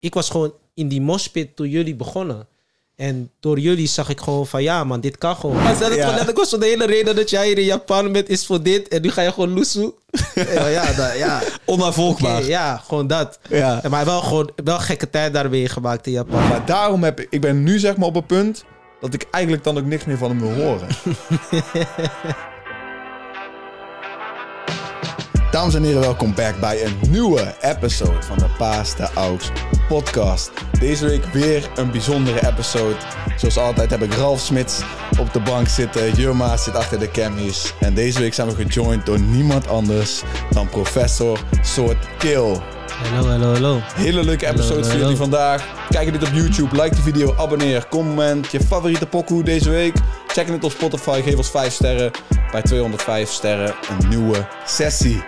ik was gewoon in die moshpit toen jullie begonnen. En door jullie zag ik gewoon van ja man, dit kan gewoon. Maar het Ja. gewoon net, ik was zo de hele reden dat jij hier in Japan bent is voor dit. En nu ga je gewoon loesoe. ja, ja, dat, ja. Onnavolgbaar. Oké, ja, gewoon dat. Ja. Maar wel gewoon wel gekke tijd daar meegemaakt in Japan. Maar daarom heb ik... Ik ben nu zeg maar op een punt... dat ik eigenlijk dan ook niks meer van hem wil horen. Dames en heren, welkom back bij een nieuwe episode van de Paas de podcast. Deze week weer een bijzondere episode. Zoals altijd heb ik Ralf Smits op de bank zitten. Jurma zit achter de camies. En deze week zijn we gejoind door niemand anders dan professor Soort Kill. Hallo, hallo, hallo. Hele leuke episode Hallo, voor jullie vandaag. Kijk je dit op YouTube, like de video, abonneer, comment je favoriete pokoe deze week. Check het op Spotify, geef ons 5 sterren. Bij 205 sterren een nieuwe sessie.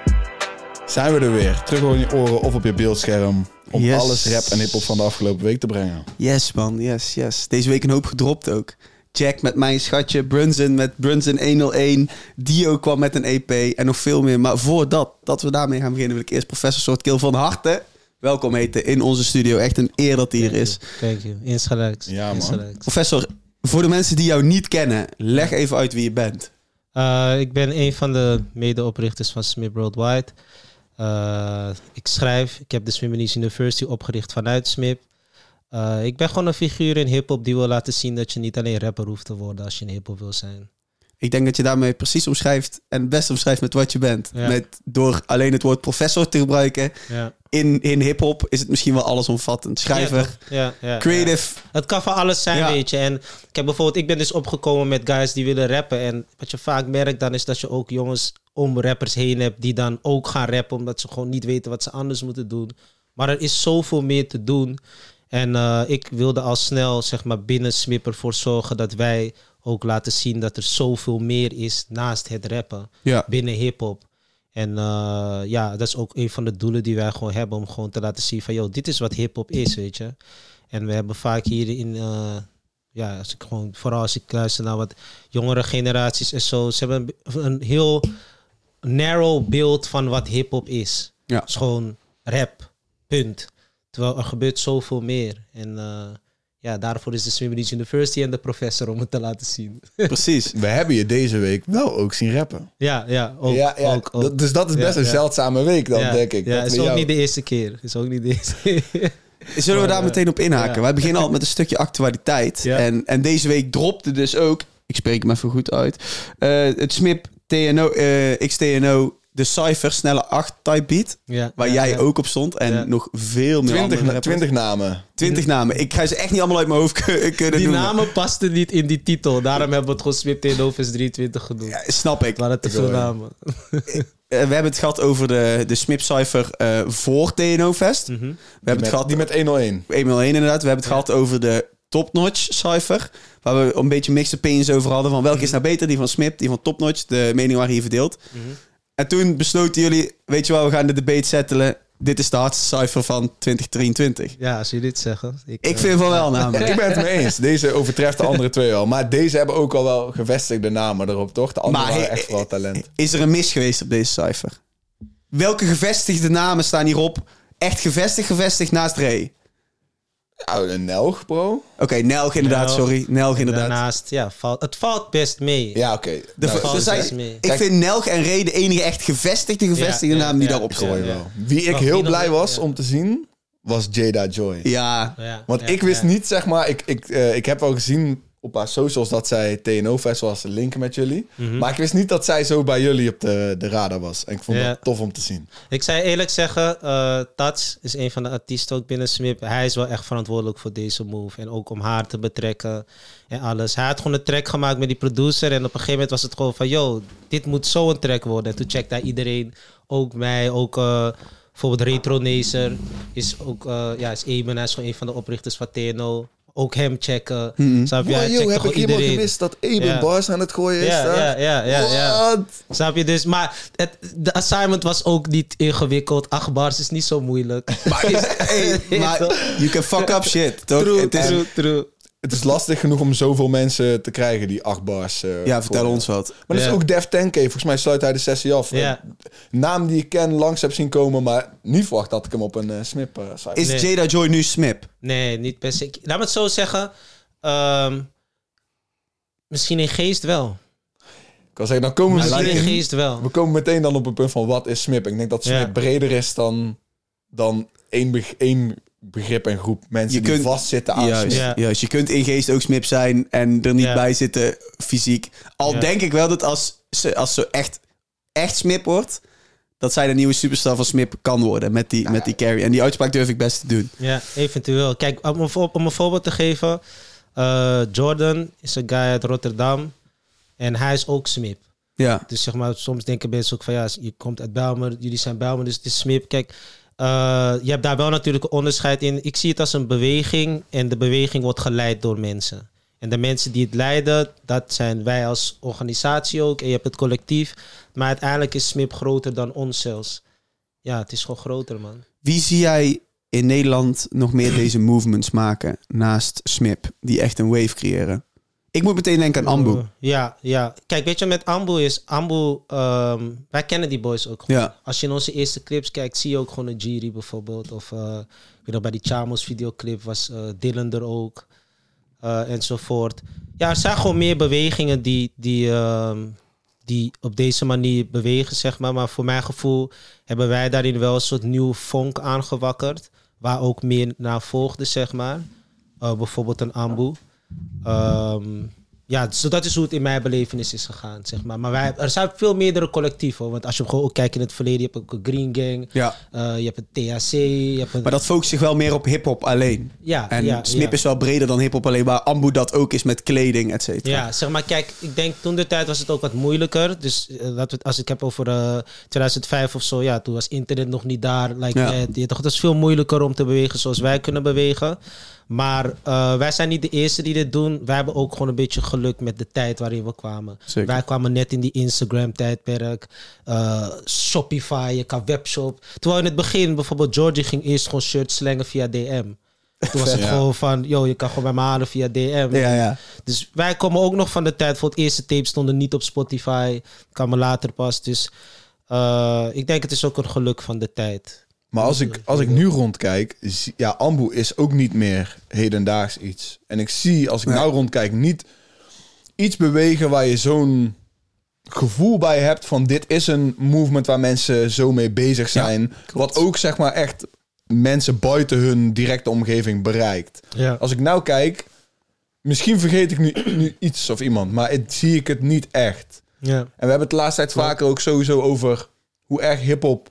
Zijn we er weer, terug in je oren of op je beeldscherm. Om Yes. alles rap en hiphop van de afgelopen week te brengen. Yes, man. Yes, yes. Deze week een hoop gedropt ook. Jack met Mijn Schatje, Brunson met Brunson 101. Dio kwam met een EP en nog veel meer. Maar voordat dat we daarmee gaan beginnen, wil ik eerst professor Soortkill van harte welkom heten in onze studio. Echt een eer dat hij hier is. Thank you. Insgelijks. Ja, man. Insgelijks. Professor, voor de mensen die jou niet kennen, leg even uit wie je bent. Eh, ik ben een van de medeoprichters van Smith Worldwide. Eh, ik schrijf. Ik heb de Smibbenies University opgericht vanuit Smith. Eh, ik ben gewoon een figuur in hip-hop die wil laten zien dat je niet alleen rapper hoeft te worden als je in hip-hop wil zijn. Ik denk dat je daarmee precies omschrijft en het beste omschrijft met wat je bent. Ja. Met, door alleen het woord professor te gebruiken. Ja. In, in hip-hop is het misschien wel allesomvattend. Schrijver, Ja, creative. Het kan van alles zijn, weet je. En ik heb bijvoorbeeld, ik ben dus opgekomen met guys die willen rappen. En wat je vaak merkt dan is dat je ook jongens om rappers heen hebt die dan ook gaan rappen, omdat ze gewoon niet weten wat ze anders moeten doen. Maar er is zoveel meer te doen. En eh, ik wilde al snel, zeg maar, binnen Smip ervoor zorgen dat wij ook laten zien dat er zoveel meer is naast het rappen Ja. binnen hip-hop. En eh, ja, dat is ook een van de doelen die wij gewoon hebben. Om gewoon te laten zien van, joh, dit is wat hip-hop is, weet je. En we hebben vaak hier in, eh, ja, als ik gewoon, vooral als ik luister naar wat jongere generaties en zo. Ze hebben een, een heel narrow beeld van wat hip-hop is. Ja. Is gewoon rap, punt. Terwijl er gebeurt zoveel meer. En eh, ja, daarvoor is de Swimmers University en de professor om het te laten zien. Precies. We hebben je deze week wel ook zien rappen. ja, ja, ook. ja, ja, ook, dus dat is best Ja, een ja. zeldzame week dan, ja, denk ik. Ja, dat is ook jou- niet de eerste keer. Is ook niet de eerste keer. Zullen we daar eh, meteen op inhaken? ja. Wij beginnen al met een stukje actualiteit. Ja. En, en deze week dropte dus ook, ik spreek hem even goed uit, eh, het SMIP TNO, eh, XTNO, de Cypher Snelle 8 type beat. ja, Waar ja, jij ja. ook op stond. En Ja. nog veel meer 20, andere na- rappers. 20 namen. 20 namen. Ik ga ze echt niet allemaal uit mijn hoofd kun- kunnen Die noemen. namen pasten niet in die titel. Daarom hebben we het gewoon Smip in Novus 23 genoemd. Ja, snap ik. Het waren te veel namen. Eh, we hebben het gehad over de, de SMIP Cypher eh, voor TNO Fest. Mhm. We hebben Die het met, gehad die met 101. eenmaal één inderdaad. We hebben het gehad over de Topnotch Cypher. Waar we een beetje mixed opinions over hadden. Van welke is nou beter? Die van Smip, die van Topnotch. De meningen waren hier verdeeld. Mhm. En toen besloten jullie, weet je wel, we gaan de debate settelen. Dit is de hardste cypher van 2023. Ja, als jullie dit zeggen. Ik eh, vind van wel namelijk. Ik ben het mee eens. Deze overtreft de andere twee wel. Maar deze hebben ook al wel gevestigde namen erop, toch? De andere Maar waren he- echt wel talent. Is er een mis geweest op deze cypher? Welke gevestigde namen staan hierop? Echt gevestigd, gevestigd naast Ray. Ja, een Nelg, bro. Oké, Nelg inderdaad, Nelg. sorry. Nelg inderdaad. Daarnaast, ja, valt, het valt best mee. Ja, oké. De- Nou, valt er zijn- best mee. ik Kijk- vind Nelg en Ray de enige echt gevestigde, gevestigde namen die ja, daarop ja. gooien. Wel. Wie ik heel blij was Ja. om te zien, was Jada Joy. Ja, Ja, Want ja, ik wist ja. niet, zeg maar, ik, ik, eh, ik heb wel gezien op haar socials dat zij TNO-fest was, linken met jullie. Mhm. Maar ik wist niet dat zij zo bij jullie op de, de radar was. En ik vond dat tof om te zien. Ik zou eerlijk zeggen, eh Tats is een van de artiesten ook binnen Smip. Hij is wel echt verantwoordelijk voor deze move. En ook om haar te betrekken en alles. Hij had gewoon een track gemaakt met die producer. En op een gegeven moment was het gewoon van, yo, dit moet zo een track worden. En toen checkte hij iedereen, ook mij, ook eh, bijvoorbeeld Retro Nazer. Is ook, eh, ja, is Eben, hij is gewoon een van de oprichters van TNO. Ook hem checken. Snap je? Wow, yo, heb ik iedereen. gemist dat Eben Ja. bars aan het gooien is Ja, ja, ja? Snap je dus? Maar het, de assignment was ook niet ingewikkeld. Acht bars is niet zo moeilijk. maar, is, hey, maar you can fuck up shit, toch? True, true, true. Het is lastig genoeg om zoveel mensen te krijgen die acht bars. eh, Ja, vertel ons wat. Maar dat Ja. is ook Def 10K. Volgens mij sluit hij de sessie af. Ja. Naam die ik ken, langs heb zien komen, maar niet verwacht dat ik hem op een eh, Smip eh, site. Is Nee. Jada Joy nu Smip? Nee, niet per se. Laat me het zo zeggen. Ehm, misschien in geest wel. Ik kan zeggen, dan komen we Misschien in geest wel. we komen meteen dan op een punt van wat is Smip. Ik denk dat Smip Ja. breder is dan, dan één, één begrip en groep mensen Je die kunt- vastzitten aan Juist, Smip. Ja. juist. Je kunt in geest ook Smip zijn en er niet Ja. bij zitten fysiek. Al Ja. denk ik wel dat als ze, als ze echt, echt Smip wordt... dat zij de nieuwe superstar van Smip kan worden met die, met die carry. En die uitspraak durf ik best te doen. Ja, eventueel. Kijk, om een, voor- om een voorbeeld te geven. eh, Jordan is een guy uit Rotterdam. En hij is ook Smip. Ja, Dus zeg maar, soms denken mensen ook van ja, je komt uit Belmer, jullie zijn Belmer, dus het is Smip. Kijk, eh, je hebt daar wel natuurlijk onderscheid in. Ik zie het als een beweging en de beweging wordt geleid door mensen. En de mensen die het leiden, dat zijn wij als organisatie ook. En je hebt het collectief. Maar uiteindelijk is Smip groter dan ons zelfs. Ja, het is gewoon groter, man. Wie zie jij in Nederland nog meer deze movements maken naast Smip, die echt een wave creëren? Ik moet meteen denken aan Ambu. Uh, ja, ja. Kijk, weet je, met Ambu is... Ambu, ehm, wij kennen die boys ook gewoon. Ja. Als je in onze eerste clips kijkt, zie je ook gewoon een Jiri bijvoorbeeld. Of ik weet nog, bij die Chamos videoclip was eh Dylan er ook. eh, enzovoort. Ja, er zijn gewoon meer bewegingen die, die, ehm, die op deze manier bewegen, zeg maar. Maar voor mijn gevoel hebben wij daarin wel een soort nieuw vonk aangewakkerd. Waar ook meer naar volgde, zeg maar. Bijvoorbeeld een Ambu. Ehm, ja, dus dat is hoe het in mijn belevenis is gegaan, zeg maar. Maar wij, er zijn veel meerdere collectieven. Want als je gewoon ook kijkt in het verleden, je hebt ook een Green Gang. Ja. eh, je hebt een THC, je hebt een... Maar dat focust zich wel meer op hip-hop alleen. ja, En ja, Smip ja. is wel breder dan hip-hop alleen, waar Ambu dat ook is met kleding, et cetera. Ja, zeg maar, kijk, ik denk toen de tijd was het ook wat moeilijker. Dus eh, laten we het, als ik heb over eh 2005 of zo, ja, toen was internet nog niet daar. Like Ja. toch, het is veel moeilijker om te bewegen zoals wij kunnen bewegen. Maar eh, wij zijn niet de eerste die dit doen. Wij hebben ook gewoon een beetje geluk met de tijd waarin we kwamen. Zeker. Wij kwamen net in die Instagram-tijdperk. eh, Shopify, je kan webshop. Terwijl in het begin, bijvoorbeeld Georgie ging eerst gewoon shirts slengen via DM. Toen was het Ja. gewoon van, yo, je kan gewoon bij me halen via DM. Ja, ja. Dus wij komen ook nog van de tijd voor het eerste tape stonden niet op Spotify. Kan me later pas. Dus eh, ik denk het is ook een geluk van de tijd. Maar als ik, als ik nu rondkijk, zie- ja, Ambu is ook niet meer hedendaags iets. En ik zie, als ik nou rondkijk, niet iets bewegen waar je zo'n gevoel bij hebt van dit is een movement waar mensen zo mee bezig zijn. wat ook zeg maar echt mensen buiten hun directe omgeving bereikt. Ja. Als ik nou kijk, misschien vergeet ik nu, nu iets of iemand, maar het, zie ik het niet echt. ja. En we hebben het de laatste tijd vaker ook sowieso over hoe erg hip-hop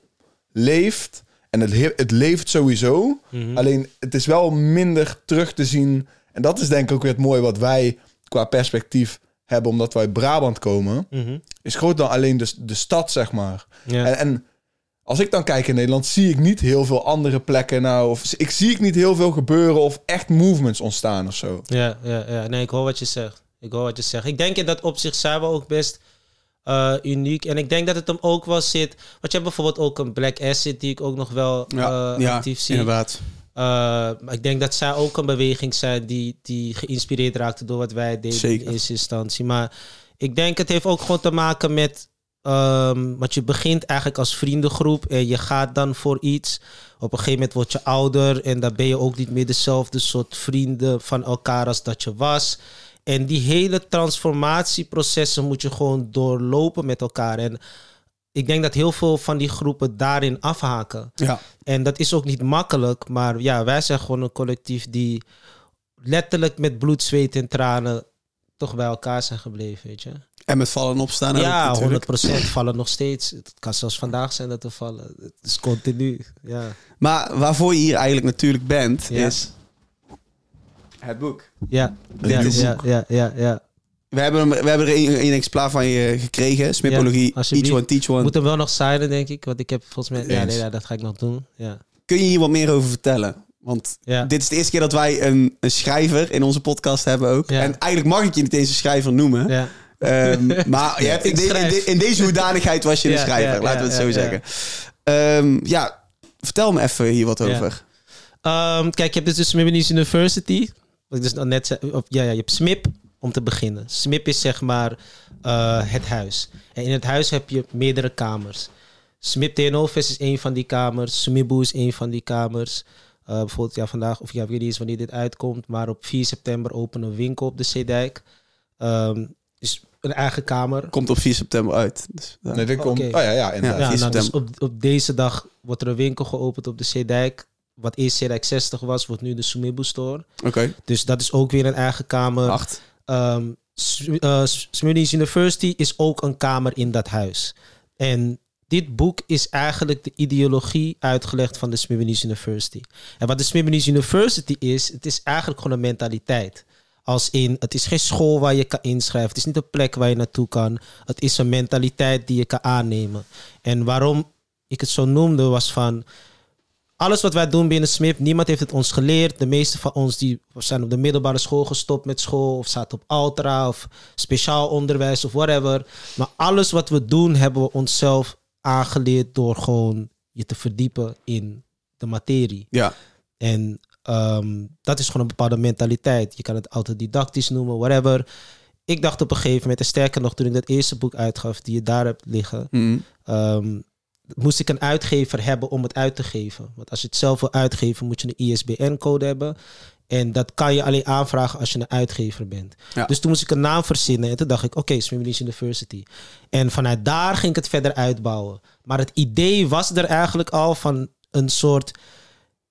leeft. En het, he- het leeft sowieso. Mhm. Alleen het is wel minder terug te zien. En dat is denk ik ook weer het mooie wat wij qua perspectief hebben, omdat wij uit Brabant komen. Mhm. Is groter dan alleen de, de stad, zeg maar. Ja. En, en als ik dan kijk in Nederland, zie ik niet heel veel andere plekken nou. Of ik zie ik niet heel veel gebeuren of echt movements ontstaan of zo. Ja, ja, ja. Nee, ik hoor wat je zegt. Ik hoor wat je zegt. Ik denk in dat opzicht zijn we ook best eh, uniek. En ik denk dat het hem ook wel zit. Want je hebt bijvoorbeeld ook een Black Acid die ik ook nog wel Ja, eh, ja actief zie. inderdaad. Maar ik denk dat zij ook een beweging zijn die, die geïnspireerd raakte door wat wij deden Zeker. in eerste instantie. Maar ik denk het heeft ook gewoon te maken met. want je begint eigenlijk als vriendengroep en je gaat dan voor iets. Op een gegeven moment word je ouder en dan ben je ook niet meer dezelfde soort vrienden van elkaar als dat je was. En die hele transformatieprocessen moet je gewoon doorlopen met elkaar. En ik denk dat heel veel van die groepen daarin afhaken. Ja. En dat is ook niet makkelijk, maar ja, wij zijn gewoon een collectief die letterlijk met bloed, zweet en tranen toch bij elkaar zijn gebleven, weet je. En met vallen en opstaan ja, natuurlijk. 100% vallen nog steeds. Het kan zelfs vandaag zijn dat we vallen. Het is continu, ja. Maar waarvoor je hier eigenlijk natuurlijk bent, Ja. is het boek. Ja, ja, ja, ja, ja, ja. We hebben, hem- we hebben er een, een exemplaar van je gekregen. Smipologie, each one, teach one. Moet hem wel nog signen, denk ik. Want ik heb volgens mij... Ja, nee, ja, dat ga ik nog doen. Ja. Kun je hier wat meer over vertellen? Want Ja. dit is de eerste keer dat wij een, een schrijver in onze podcast hebben ook. Ja. En eigenlijk mag ik je niet eens een schrijver noemen. Ja. Ehm, maar je hebt in, de- in, schrijf. de- in deze hoedanigheid was je een schrijver, ja, laten we ja, het zo ja, zeggen. Ehm, ja, vertel me even hier wat Ja. over. Ehm, kijk, je hebt dus Smibbenies University. Wat ik dus net zei, of, ja, ja, je hebt SMIP om te beginnen. SMIP is zeg maar eh, het huis. En in het huis heb je meerdere kamers. SMIP Tegenhoofdvest is een van die kamers. Sumibu is een van die kamers. Eh, bijvoorbeeld ja, vandaag, of ja, ik weet niet eens wanneer dit uitkomt, maar op 4 september openen een winkel op de Zeedijk. Ehm is een eigen kamer. Komt op 4 september uit. Dus, ja. Nee, dit komt... Oh ja, ja, inderdaad. Ja, 4 nou, dus op, op deze dag wordt er een winkel geopend op de Zeedijk. Wat eerst Zeedijk 60 was, wordt nu de Sumibu Store. Oké, Dus dat is ook weer een eigen kamer. acht. Ehm S- eh, Smunis University is ook een kamer in dat huis. En dit boek is eigenlijk de ideologie uitgelegd van de Smunis University. En wat de Smunis University is, het is eigenlijk gewoon een mentaliteit. Als in, het is geen school waar je kan inschrijven. Het is niet een plek waar je naartoe kan. Het is een mentaliteit die je kan aannemen. En waarom ik het zo noemde, was van alles wat wij doen binnen SMIP, niemand heeft het ons geleerd. De meeste van ons die zijn op de middelbare school gestopt met school, of zaten op Altra, of speciaal onderwijs, of whatever. Maar alles wat we doen, hebben we onszelf aangeleerd door gewoon je te verdiepen in de materie. Ja, En ehm, dat is gewoon een bepaalde mentaliteit. Je kan het autodidactisch noemen, whatever. Ik dacht op een gegeven moment, en sterker nog, toen ik dat eerste boek uitgaf, die je daar hebt liggen. Ehm, moest ik een uitgever hebben om het uit te geven. Want als je het zelf wil uitgeven, moet je een ISBN-code hebben. En dat kan je alleen aanvragen als je een uitgever bent. Ja. Dus toen moest ik een naam verzinnen. En toen dacht ik, oké, okay, University. En vanuit daar ging ik het verder uitbouwen. Maar het idee was er eigenlijk al van een soort...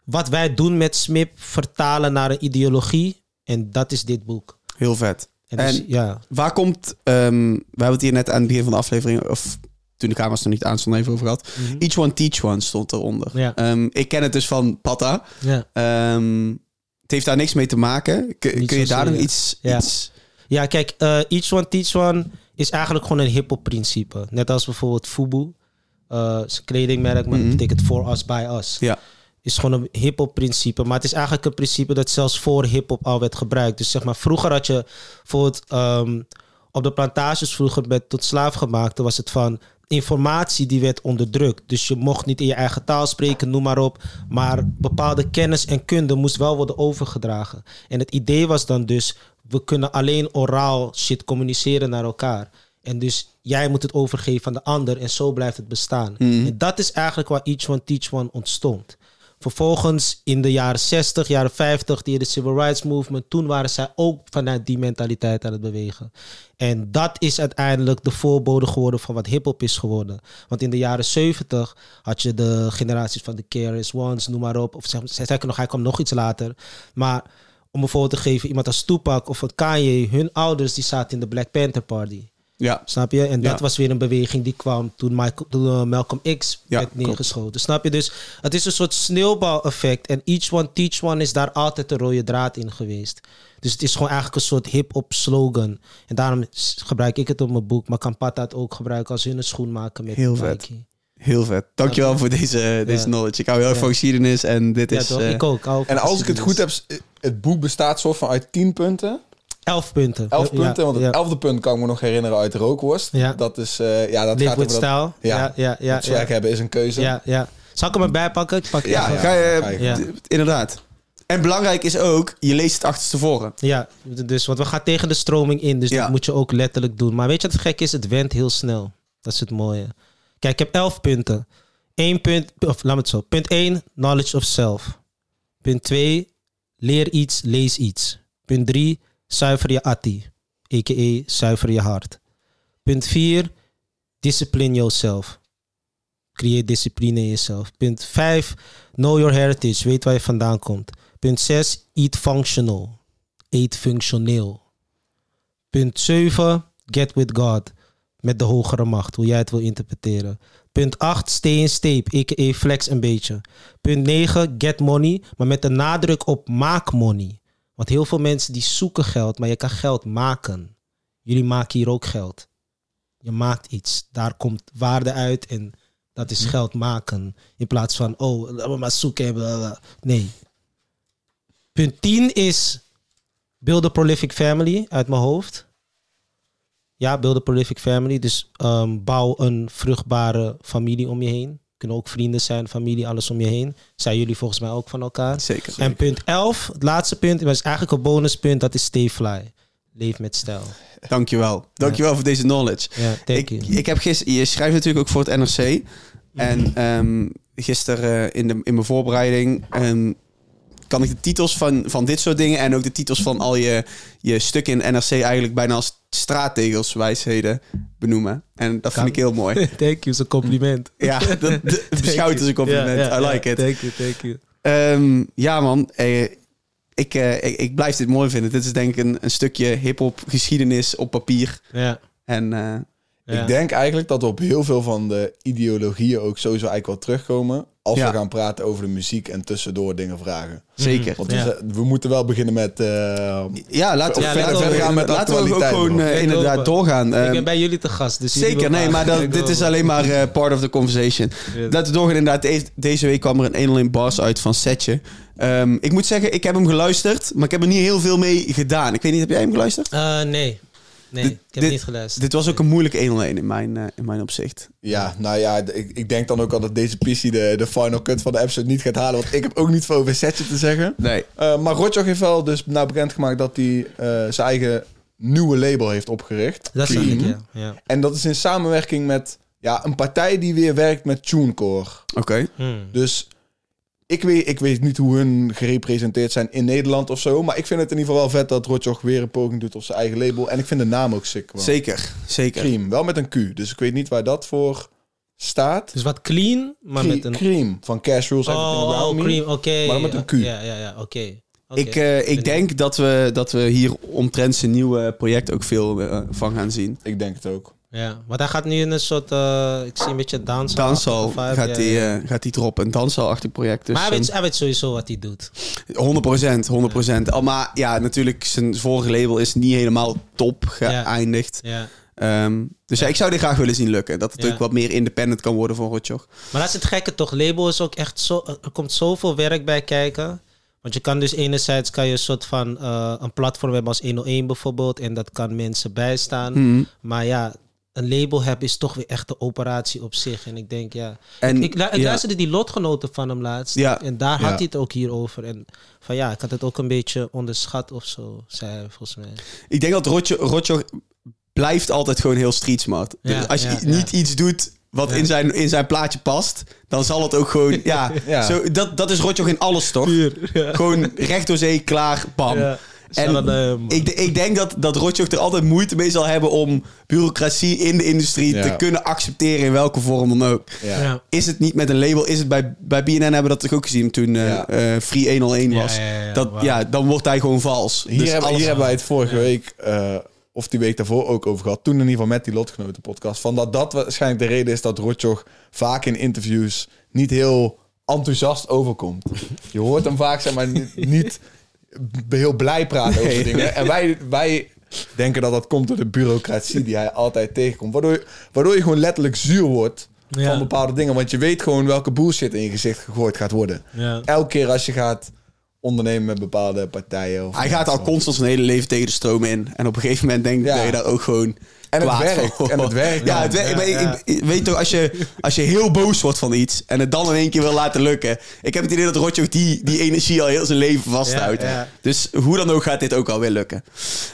Wat wij doen met SMIP vertalen naar een ideologie. En dat is dit boek. heel vet. En, dus, En- ja, Waar komt, ehm, we hebben het hier net aan het begin van de aflevering, of toen de camera's nog niet aan stonden, even over gehad. Each one teach one stond eronder. Ja. Ehm, ik ken het dus van Patta. ja. Ehm, het heeft daar niks mee te maken. Kun, Niet kun je daar nog iets, Ja. iets... Ja, kijk, eh, each one teach one is eigenlijk gewoon een hip-hop principe. Net als bijvoorbeeld Fubu. Eh is een kledingmerk, maar Mhm. dat betekent for us, by us. Ja. Is gewoon een hip-hop principe. Maar het is eigenlijk een principe dat zelfs voor hip-hop al werd gebruikt. Dus zeg maar, vroeger had je bijvoorbeeld ehm, op de plantages vroeger met tot slaafgemaakte was het van informatie die werd onderdrukt. Dus je mocht niet in je eigen taal spreken, noem maar op. Maar bepaalde kennis en kunde moest wel worden overgedragen. En het idee was dan dus, we kunnen alleen oraal shit communiceren naar elkaar. En dus jij moet het overgeven aan de ander en zo blijft het bestaan. En dat is eigenlijk waar Each One Teach One ontstond. Vervolgens in de jaren 60, jaren 50, die de Civil Rights Movement, toen waren zij ook vanuit die mentaliteit aan het bewegen. En dat is uiteindelijk de voorbode geworden van wat hip-hop is geworden. Want in de jaren 70 had je de generaties van de KRS Ones, noem maar op. Of zeker nog, hij kwam nog iets later. Maar om een voorbeeld te geven, iemand als Tupac of Kanye, hun ouders die zaten in de Black Panther Party. Ja, Snap je? En dat Ja. was weer een beweging die kwam toen, Michael, toen eh, Malcolm X Ja, werd klopt. neergeschoten. Snap je? Dus het is een soort sneeuwbal-effect. En each one teach one is daar altijd de rode draad in geweest. Dus het is gewoon eigenlijk een soort hip-hop slogan. En daarom gebruik ik het op mijn boek. Maar kan Pata het ook gebruiken als hun een schoen maken met Heel vet. Heel vet. Dankjewel voor deze, deze Ja. knowledge. Ik hou heel erg Ja. van geschiedenis en dit Ja, is... toch? eh, ik ook. En als ik het goed heb, het boek bestaat soort van uit 10 punten. Elf punten. Elf punten, want het elfde punt kan ik me nog herinneren uit de rookworst. Ja. Dat is, eh, ja, dat Live gaat over dat, style. Ja. Ja, ja, ja. dat swag hebben is een keuze. ja, ja. Zal ik hem erbij pakken? Ik pak het ja, ga je, inderdaad. En belangrijk is ook, je leest het achterstevoren. Ja, dus, want we gaan tegen de stroming in, dus dat moet je ook letterlijk doen. Maar weet je wat het gek is? Het went heel snel. Dat is het mooie. Kijk, ik heb elf punten. Eén punt, of laat me het zo. Punt 1, knowledge of self. Punt 2, leer iets, lees iets. Punt 3, zuiver je atti, a.k.a. zuiver je hart. Punt 4, discipline yourself. Creëer discipline in jezelf. Punt 5, know your heritage, weet waar je vandaan komt. Punt 6, eat functional. Eet functioneel. Punt 7, get with God. Met de hogere macht, hoe jij het wil interpreteren. Punt 8, stay in state, a.k.a. flex een beetje. Punt 9, get money, maar met de nadruk op maak money. Want heel veel mensen die zoeken geld, maar je kan geld maken. Jullie maken hier ook geld. Je maakt iets, daar komt waarde uit en dat is geld maken. In plaats van, oh, laten we maar zoeken. Nee. Punt 10 is build a prolific family uit mijn hoofd. Ja, build a prolific family. Dus ehm, bouw een vruchtbare familie om je heen. Kunnen ook vrienden zijn, familie, alles om je heen. Zijn jullie volgens mij ook van elkaar. Zeker. En punt 11, het laatste punt, maar is eigenlijk een bonuspunt, dat is stay fly. Leef met stijl. Dankjewel. Dankjewel voor deze knowledge. Ja, thank Ik, you. ik heb gisteren, je schrijft natuurlijk ook voor het NRC. En ehm gisteren eh, in, de, in mijn voorbereiding ehm, kan ik de titels van, van dit soort dingen en ook de titels van al je, je stukken in NRC eigenlijk bijna als straattegels, wijsheden benoemen. En dat vind ik heel mooi. thank you, is een compliment. Ja, dat, dat beschouwt als een compliment. I like ja, it. Thank you, thank you. Ehm, ja, man. Eh, ik, eh, ik, ik blijf dit mooi vinden. Dit is denk ik een, een stukje hip-hop geschiedenis op papier. Ja, En eh, ja. Ik denk eigenlijk dat we op heel veel van de ideologieën ook sowieso eigenlijk wel terugkomen. Als Ja. we gaan praten over de muziek en tussendoor dingen vragen. zeker. Want Ja. we, moeten wel beginnen met... eh, Ja, laten we, Ja, verder, laten we verder gaan met de Laten we ook gewoon eh, inderdaad doorgaan. ik Ehm, ben bij jullie te gast, dus Zeker, nee, maar dat, dit is alleen maar eh, part of the conversation. Ja. Laten we doorgaan. Inderdaad, de- deze week kwam er een 101 bars uit van Setje. Ehm, ik moet zeggen, ik heb hem geluisterd, maar ik heb er niet heel veel mee gedaan. Ik weet niet, heb jij hem geluisterd? Eh, nee, nee, Dit- ik heb dit- niet geluisterd. Dit was ook een moeilijke 101 in mijn, eh, in mijn opzicht. Ja, nou ja, ik, ik denk dan ook al dat deze PC de, de final cut van de episode niet gaat halen. Want ik heb ook niet veel over Setje te zeggen. Nee. Eh, maar Rotjoch heeft wel dus nou bekendgemaakt dat hij eh, zijn eigen nieuwe label heeft opgericht. Dat zag Cream. ik, ja. ja. En dat is in samenwerking met ja, een partij die weer werkt met TuneCore. Oké. Hmm. Dus ik weet, ik weet niet hoe hun gerepresenteerd zijn in Nederland of zo. Maar ik vind het in ieder geval wel vet dat Rotjoch weer een poging doet op zijn eigen label. En ik vind de naam ook sick. man. Zeker, zeker. Cream, wel met een Q. Dus ik weet niet waar dat voor staat. Dus wat clean, maar Cre- met een... Cream van Cash Rules Oh, Around oh Me. cream, oké. Maar met een Q. Ja, ja, ja, oké. Oké. Ik, eh, ik denk dat we, dat we hier omtrent zijn nieuwe project ook veel eh, van gaan zien. Ik denk het ook. Ja, want hij gaat nu in een soort... eh, ik zie een beetje. Dansal vibe, gaat ja, hij ja. eh, gaat hij droppen. Een dansalachtig project. Dus maar hij weet, een- hij weet sowieso wat hij doet. 100 procent, 100 procent. Al Maar ja, natuurlijk, zijn vorige label is niet helemaal top geëindigd. Ja. Ehm, dus ja. ik zou dit graag willen zien lukken. Dat het Ja. ook wat meer independent kan worden van Rotjoch. Maar dat is het gekke toch? Label is ook echt zo... Er komt zoveel werk bij kijken. Want je kan dus enerzijds kan je een soort van... eh, een platform hebben als 101 bijvoorbeeld. En dat kan mensen bijstaan. Mhm. Maar ja, een label hebben is toch weer echt een operatie op zich. En ik denk, ja... En, Ik, lu- ik ja, luisterde die lotgenoten van hem laatst. Ja. En daar had Ja. hij het ook hier over. En van ja, ik had het ook een beetje onderschat of zo, zei hij volgens mij. ik denk dat Rotjoch, Rotjoch blijft altijd gewoon heel street smart. Ja, dus als je niet iets doet wat in, zijn, in zijn plaatje past, dan zal het ook gewoon... Ja, Ja. Zo, dat, dat is Rotjoch in alles, toch? Gewoon recht door zee, klaar, bam. En man. Ik, ik denk dat, dat Rotjoch er altijd moeite mee zal hebben om bureaucratie in de industrie Ja. te kunnen accepteren in welke vorm dan ook. Ja. Ja. Is het niet met een label? Is het bij, bij BNN hebben we dat toch ook gezien toen eh, Ja. eh, Free 101 Ja, was. ja, ja, dat, ja, dan wordt hij gewoon vals. Hier, Dus hebben, hier hebben wij het vorige week, eh, of die week daarvoor ook over gehad. Toen in ieder geval met die Lotgenoten podcast. Van dat dat waarschijnlijk de reden is dat Rotjoch vaak in interviews niet heel enthousiast overkomt. Je hoort hem vaak zeg maar niet, niet heel blij praten over Nee. dingen. En wij, wij denken dat dat komt door de bureaucratie die hij altijd tegenkomt. Waardoor je, waardoor je gewoon letterlijk zuur wordt Ja. van bepaalde dingen. Want je weet gewoon welke bullshit in je gezicht gegooid gaat worden. Ja. Elke keer als je gaat ondernemen met bepaalde partijen. Of Hij gaat al constant zijn hele leven tegen de stroom in. En op een gegeven moment denk Ja. dat je daar ook gewoon En het werkt, en het werkt Ja, het werkt. Ja, maar ik- weet toch, als je, als je heel boos wordt van iets en het dan in één keer wil laten lukken. Ik heb het idee dat Rotjoch die, die energie al heel zijn leven vasthoudt. Ja, ja. Dus hoe dan ook gaat dit ook al weer lukken.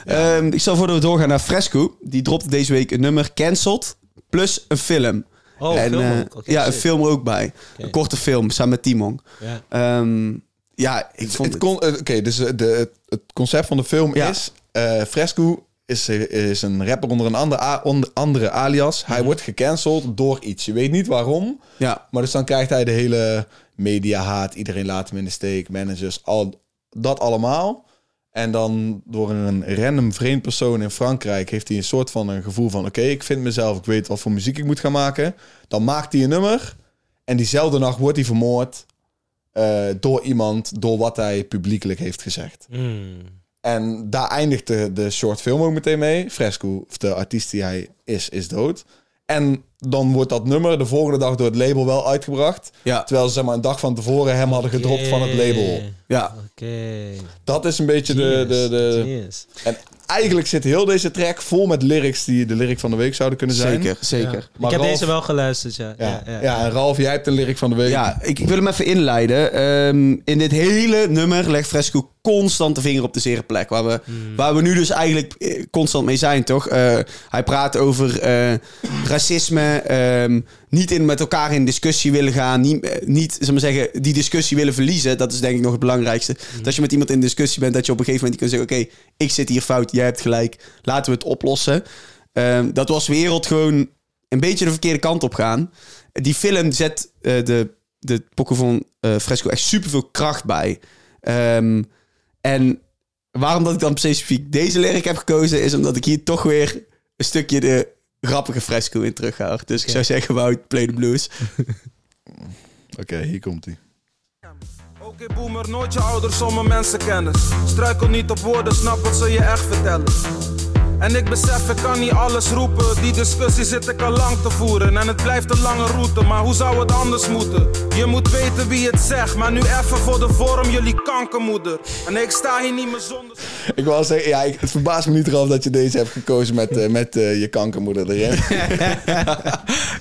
Ehm, ik zal voordat we doorgaan naar Fresco. Die dropte deze week een nummer, Cancelled, plus een film. Oh, en, film eh, ja, een film er ook bij. Een korte film, samen met Timon. Ja. Ehm, ja, ik vond Het het... kon- eh, Oké, dus eh, de, het, het concept van de film Ja. is... eh, Fresco is, eh, is een rapper onder een ander, a- onder andere alias. Hij wordt gecanceld door iets. Je weet niet waarom. Ja, Maar dus dan krijgt hij de hele media haat. Iedereen laat hem in de steek. Managers, al dat allemaal. En dan door een random vreemd persoon in Frankrijk... heeft hij een soort van een gevoel van... oké, ik vind mezelf, ik weet wat voor muziek ik moet gaan maken. Dan maakt hij een nummer. En diezelfde nacht wordt hij vermoord... eh, door iemand, door wat hij publiekelijk heeft gezegd. Hmm. En daar eindigt de, de short film ook meteen mee. Fresco, of de artiest die hij is, is dood. En dan wordt dat nummer de volgende dag door het label wel uitgebracht. ja, Terwijl ze zeg maar, een dag van tevoren hem hadden gedropt van het label. Ja. Oké. Dat is een beetje de... de, de Genius. en eigenlijk zit heel deze track vol met lyrics die de lyric van de week zouden kunnen zijn. Zeker, zeker. Ja. Maar ik heb Ralf- deze wel geluisterd, ja. Ja, ja, ja, en Ralf, jij hebt een lyric van de week. Ja, ik, ik wil hem even inleiden. Ehm, in dit hele nummer legt Fresco constant de vinger op de zere plek. Waar we, waar we nu dus eigenlijk eh, constant mee zijn, toch? Eh, hij praat over eh, racisme. ehm, niet in, met elkaar in discussie willen gaan. Niet, niet zeg maar zeggen, die discussie willen verliezen. Dat is denk ik nog het belangrijkste. Dat als je met iemand in discussie bent, dat je op een gegeven moment kan zeggen... Oké, ik zit hier fout, jij hebt gelijk. Laten we het oplossen. Ehm, dat was wereld gewoon een beetje de verkeerde kant op gaan. Die film zet de, de pokken van Fresco echt superveel kracht bij. Ehm, en waarom dat ik dan specifiek deze lyric heb gekozen... is omdat ik hier toch weer een stukje de grappige Fresco in terughaal. Dus ik zou zeggen, Wout, play the blues. Oké, hier komt hij. Oké boomer, nooit je ouders zonder mensenkennis. Struikel niet op woorden, snap wat ze je echt vertellen. En ik besef, ik kan niet alles roepen. Die discussie zit ik al lang te voeren. En het blijft een lange route, maar hoe zou het anders moeten? Je moet weten wie het zegt, maar nu even voor de vorm, jullie kankermoeder. En ik sta hier niet meer zonder. Ik wil zeggen, ja, ik, het verbaast me niet eraf dat je deze hebt gekozen met, eh, met eh, je kankermoeder erin.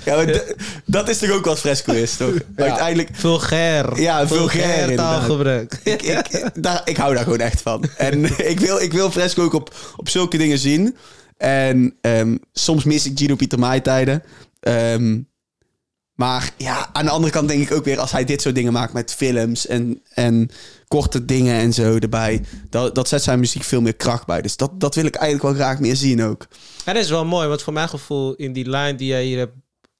Ja, maar dat is toch ook wat Fresco is, toch? Uiteindelijk... Vulgair. Ja, vulgair, inderdaad. taalgebruik. ik, ik, daar, ik hou daar gewoon echt van. En ik wil, ik wil Fresco ook op, op zulke dingen zien. En ehm, soms mis ik Gino Pieter tijden. Ehm, maar ja, aan de andere kant denk ik ook weer... als hij dit soort dingen maakt met films en, en korte dingen en zo erbij... Dat, dat zet zijn muziek veel meer kracht bij. Dus dat, dat wil ik eigenlijk wel graag meer zien ook. Dat is wel mooi, want voor mijn gevoel in die line die jij hier hebt,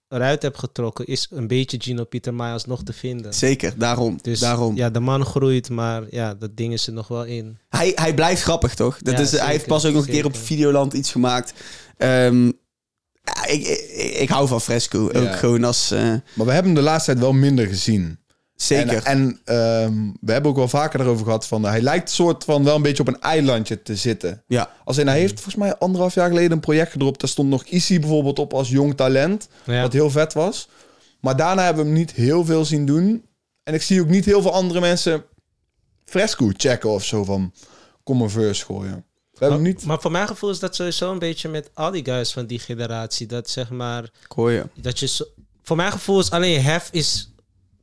eruit hebt getrokken, is een beetje Gino Pieter Mai alsnog te vinden. Zeker, daarom. Dus daarom. ja, de man groeit, maar ja, dat ding is er nog wel in. Hij, hij blijft grappig, toch? Dat Ja, is, hij heeft pas ook nog een keer op. Videoland iets gemaakt. Ehm, ik, ik, ik hou van Fresco. Ook Ja. gewoon als... eh, Maar we hebben hem de laatste tijd wel minder gezien. Zeker. En, en ehm, we hebben ook wel vaker erover gehad van... hij lijkt soort van wel een beetje op een eilandje te zitten. ja, Als in, hij heeft volgens mij anderhalf jaar geleden een project gedropt. Daar stond nog Issy bijvoorbeeld op als jong talent. Ja. Wat heel vet was. Maar daarna hebben we hem niet heel veel zien doen. En ik zie ook niet heel veel andere mensen fresco checken of zo van... Kom een verse gooien. We hebben hem niet... Maar voor mijn gevoel is dat sowieso een beetje met al die guys van die generatie. Dat zeg maar, je. dat je zo, voor mijn gevoel is alleen Hef is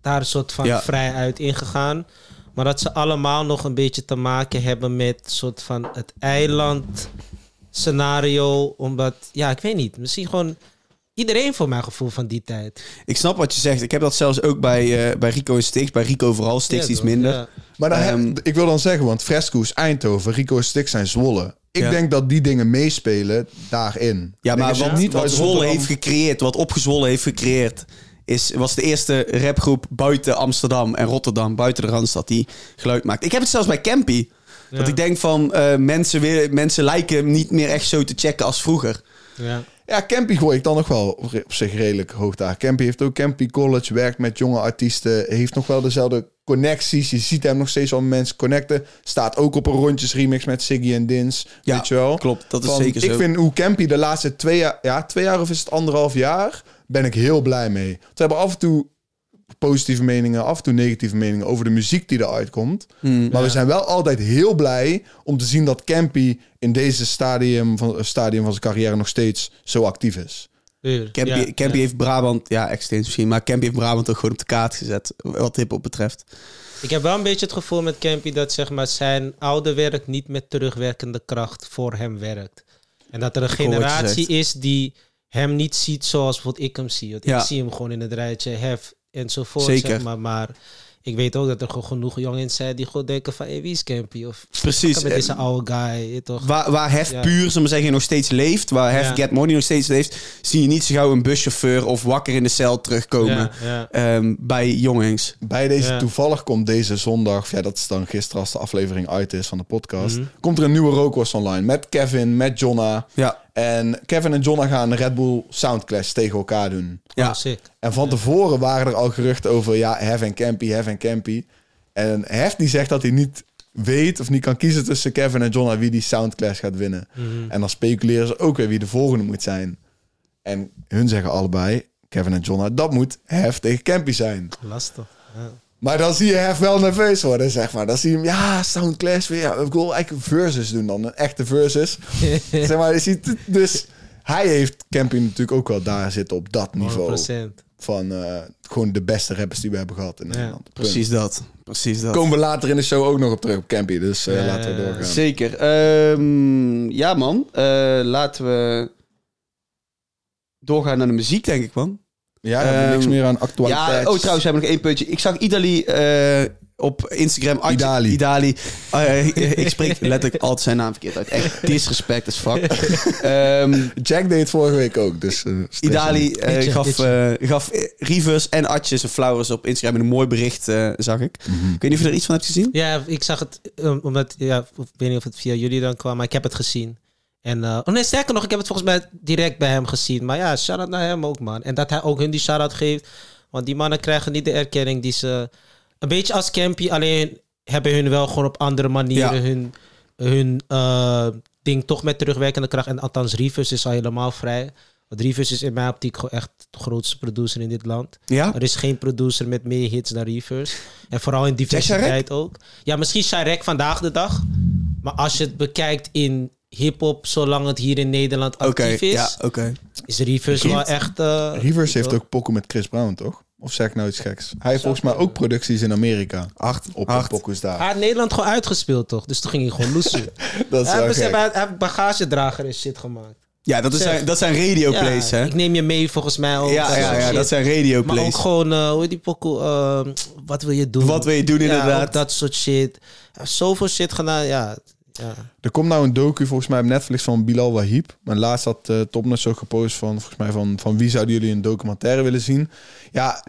daar een soort van Ja. vrij uit ingegaan. Maar dat ze allemaal nog een beetje te maken hebben met soort van het eiland scenario. Omdat, ja, ik weet niet. Misschien gewoon iedereen voor mijn gevoel van die tijd. Ik snap wat je zegt. Ik heb dat zelfs ook bij, eh, bij Rico en Stix. Bij Rico vooral, Stix Ja, iets minder. Ja. Maar dan heb- Ehm, ik wil dan zeggen, want Fresco is Eindhoven, Rico Stix zijn Zwolle. Ik Ja. denk dat die dingen meespelen daarin. Ja, maar wat, niet wat Zwolle heeft gecreëerd, wat Opgezwollen heeft gecreëerd... Is, was de eerste rapgroep buiten Amsterdam en Rotterdam, buiten de Randstad, die geluid maakt. Ik heb het zelfs bij Campy. Dat ik denk van, eh, mensen, willen, mensen lijken niet meer echt zo te checken als vroeger. Ja. Ja, Campy gooi ik dan nog wel op zich redelijk hoog daar. Campy heeft ook Campy College, werkt met jonge artiesten, heeft nog wel dezelfde connecties. Je ziet hem nog steeds wel met mensen connecten. Staat ook op een rondjes remix met Siggy en Dins, Ja, weet je wel. klopt. Dat is Van, zeker Ik zo. vind hoe Campy de laatste twee jaar, ja, twee jaar of is het anderhalf jaar, ben ik heel blij mee. We hebben af en toe positieve meningen, af en toe negatieve meningen over de muziek die eruit komt. Hmm. Maar we zijn wel altijd heel blij om te zien dat Campy in deze stadium van, stadium van zijn carrière nog steeds zo actief is. Campy, Ja, Campy ja. heeft Brabant, ja, extreem misschien, maar Campy heeft Brabant ook gewoon op de kaart gezet, wat hip-hop betreft. Ik heb wel een beetje het gevoel met Campy dat zeg maar, zijn oude werk niet met terugwerkende kracht voor hem werkt. En dat er een generatie is die hem niet ziet zoals bijvoorbeeld ik hem zie. Want Ja. ik zie hem gewoon in het rijtje hef enzovoort. Zeker. Zeg maar. maar ik weet ook dat er gewoon genoeg jongens zijn die gewoon denken van... Hey, wie is Campy? Of Precies. met deze oude guy, je toch? Waar, waar Hef Ja. puur, zullen we zeggen, nog steeds leeft, waar Hef Ja. Get Money nog steeds leeft, zie je niet zo gauw een buschauffeur of wakker in de cel terugkomen Ja, ja. ehm, bij jongens. Bij deze, Ja. toevallig komt deze zondag, ja, dat is dan gisteren als de aflevering uit is van de podcast, Mhm. komt er een nieuwe Rookworst online met Kevin, met Jonna. Ja, En Kevin en Jonna gaan een Red Bull Soundclash tegen elkaar doen. ja. Oh, sick. En van tevoren waren er al geruchten over, ja, Hef en Campy, Hef en Campy. En Hef die zegt dat hij niet weet of niet kan kiezen tussen Kevin en Jonna wie die Soundclash gaat winnen. Mhm. En dan speculeren ze ook weer wie de volgende moet zijn. En hun zeggen allebei, Kevin en Jonna, dat moet Hef tegen Campy zijn. Lastig. Ja. Maar dan zie je Hef wel nerveus worden, zeg maar. Dan zie je hem, ja, Soundclash weer. Ja, ik wil eigenlijk een versus doen dan, een echte versus. zeg maar, je ziet dus hij heeft Camping natuurlijk ook wel daar zitten op dat niveau. 100%. Van eh, gewoon de beste rappers die we hebben gehad in Nederland. Punt. Precies dat. Precies dat. Komen we later in de show ook nog op terug op Campy, dus eh, Ja, laten we doorgaan. Zeker. Ehm, ja, man. Eh, laten we doorgaan naar de muziek, denk ik, man. Ja, we hebben niks Ehm, meer aan actualiteit. Ja, oh, trouwens, we hebben nog één puntje. Ik zag Idali eh, op Instagram. Idali. Idali. Eh, ik spreek letterlijk altijd zijn naam verkeerd uit. Echt disrespect as fuck. Ehm, Jack deed het vorige week ook, dus... eh, Idali eh, gaf, eh, gaf Rivers en Atjes en Flowers op Instagram een mooi bericht, eh, zag ik. Mhm. Ik weet niet of je er iets van hebt gezien. Ja, ik zag het, um, omdat, ja, ik weet niet of het via jullie dan kwam, maar ik heb het gezien. En, eh, oh nee, sterker nog, ik heb het volgens mij direct bij hem gezien. Maar ja, shout-out naar hem ook, man. En dat hij ook hun die shout-out geeft. Want die mannen krijgen niet de erkenning die ze... Een beetje als Campy, alleen hebben hun wel gewoon op andere manieren Ja. hun, hun eh, ding toch met terugwerkende kracht. En althans, Rivers is al helemaal vrij. Want Rivers is in mijn optiek gewoon echt de grootste producer in dit land. Ja? Er is geen producer met meer hits dan Reavers. En vooral in diversiteit ook. Ja, misschien Sharek vandaag de dag. Maar als je het bekijkt in hip-hop, zolang het hier in Nederland Oké, actief is, ja, oké. is Reavers Begint. wel echt. eh, Rivers heeft ook pokken met Chris Brown, toch? Of zeg ik nou iets geks? Hij heeft volgens mij ook producties in Amerika. Acht. Op de Acht. pokkers Hij daar. had Nederland gewoon uitgespeeld, toch? Dus toen ging hij gewoon loesen. Dat is hij, heeft, hij heeft- heeft bagagedrager en shit gemaakt. Ja, dat, is Zeg. zijn, dat zijn radio Ja, plays, hè? Ik neem je mee volgens mij ook. Ja, dat ja, ja, dat zijn radio Maar ook plays. gewoon, eh, hoe heet die pokoe? eh, wat wil je doen? Wat wil je doen, Ja, inderdaad. ook dat soort shit. Heeft zoveel shit gedaan, ja. Ja. Er komt nou een docu volgens mij op Netflix van Bilal Wahib. Maar laatst had uh, Topnotch ook gepost van, volgens mij van, van wie zouden jullie een documentaire willen zien? Ja,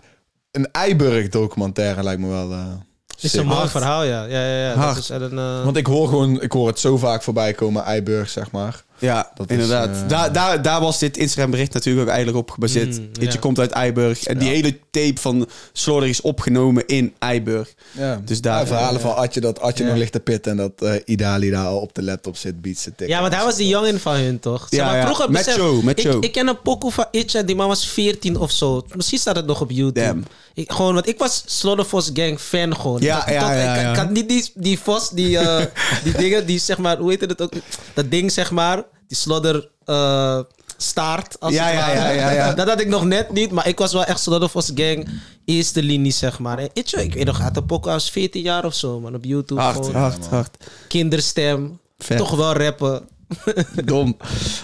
een Eiburg documentaire lijkt me wel... eh, Het is sick. een mooi verhaal, ja. ja, ja, ja. Dat is eh, Want ik hoor gewoon, ik hoor het zo vaak voorbij komen, Eiburg, zeg maar. Ja, Dat is, inderdaad. eh, daar, daar, daar was dit Instagram bericht natuurlijk ook eigenlijk op gebaseerd. Mm, je komt uit Eiburg. En die hele tape van Slaughter is opgenomen in Eiburg. Ja. Dus daar- Ja, verhalen ja. van Atje, dat Atje Ja. nog ligt te pitten en dat eh, Idali daar al op de laptop zit, beats te tikken. ja, want hij was die jongen van hun, toch? Zeg Ja, maar, ja. Vroeger, Met besef- Joe, met ik, Joe. ik ken een pokoe van Itch en die man was 14 of zo. Misschien staat het nog op YouTube. Damn. Ik, gewoon, want ik was Slaughterhouse Gang fan gewoon. Ja, Dat- ja, dat- ja, ik, ja. ik had niet die, die Vos, die, eh, die dingen, die zeg maar, hoe heet het ook? Dat ding zeg maar, die Slaughter eh, staart. Als Ja, ja, ja, ja, ja. Dat had ik nog net niet, maar ik was wel echt Slaughterhouse Gang eerste linie zeg maar. En ik weet nog, had een pokoe als 14 jaar of zo man, op YouTube. Hard, hard, hard. kinderstem. Vet. Toch wel rappen. Dom.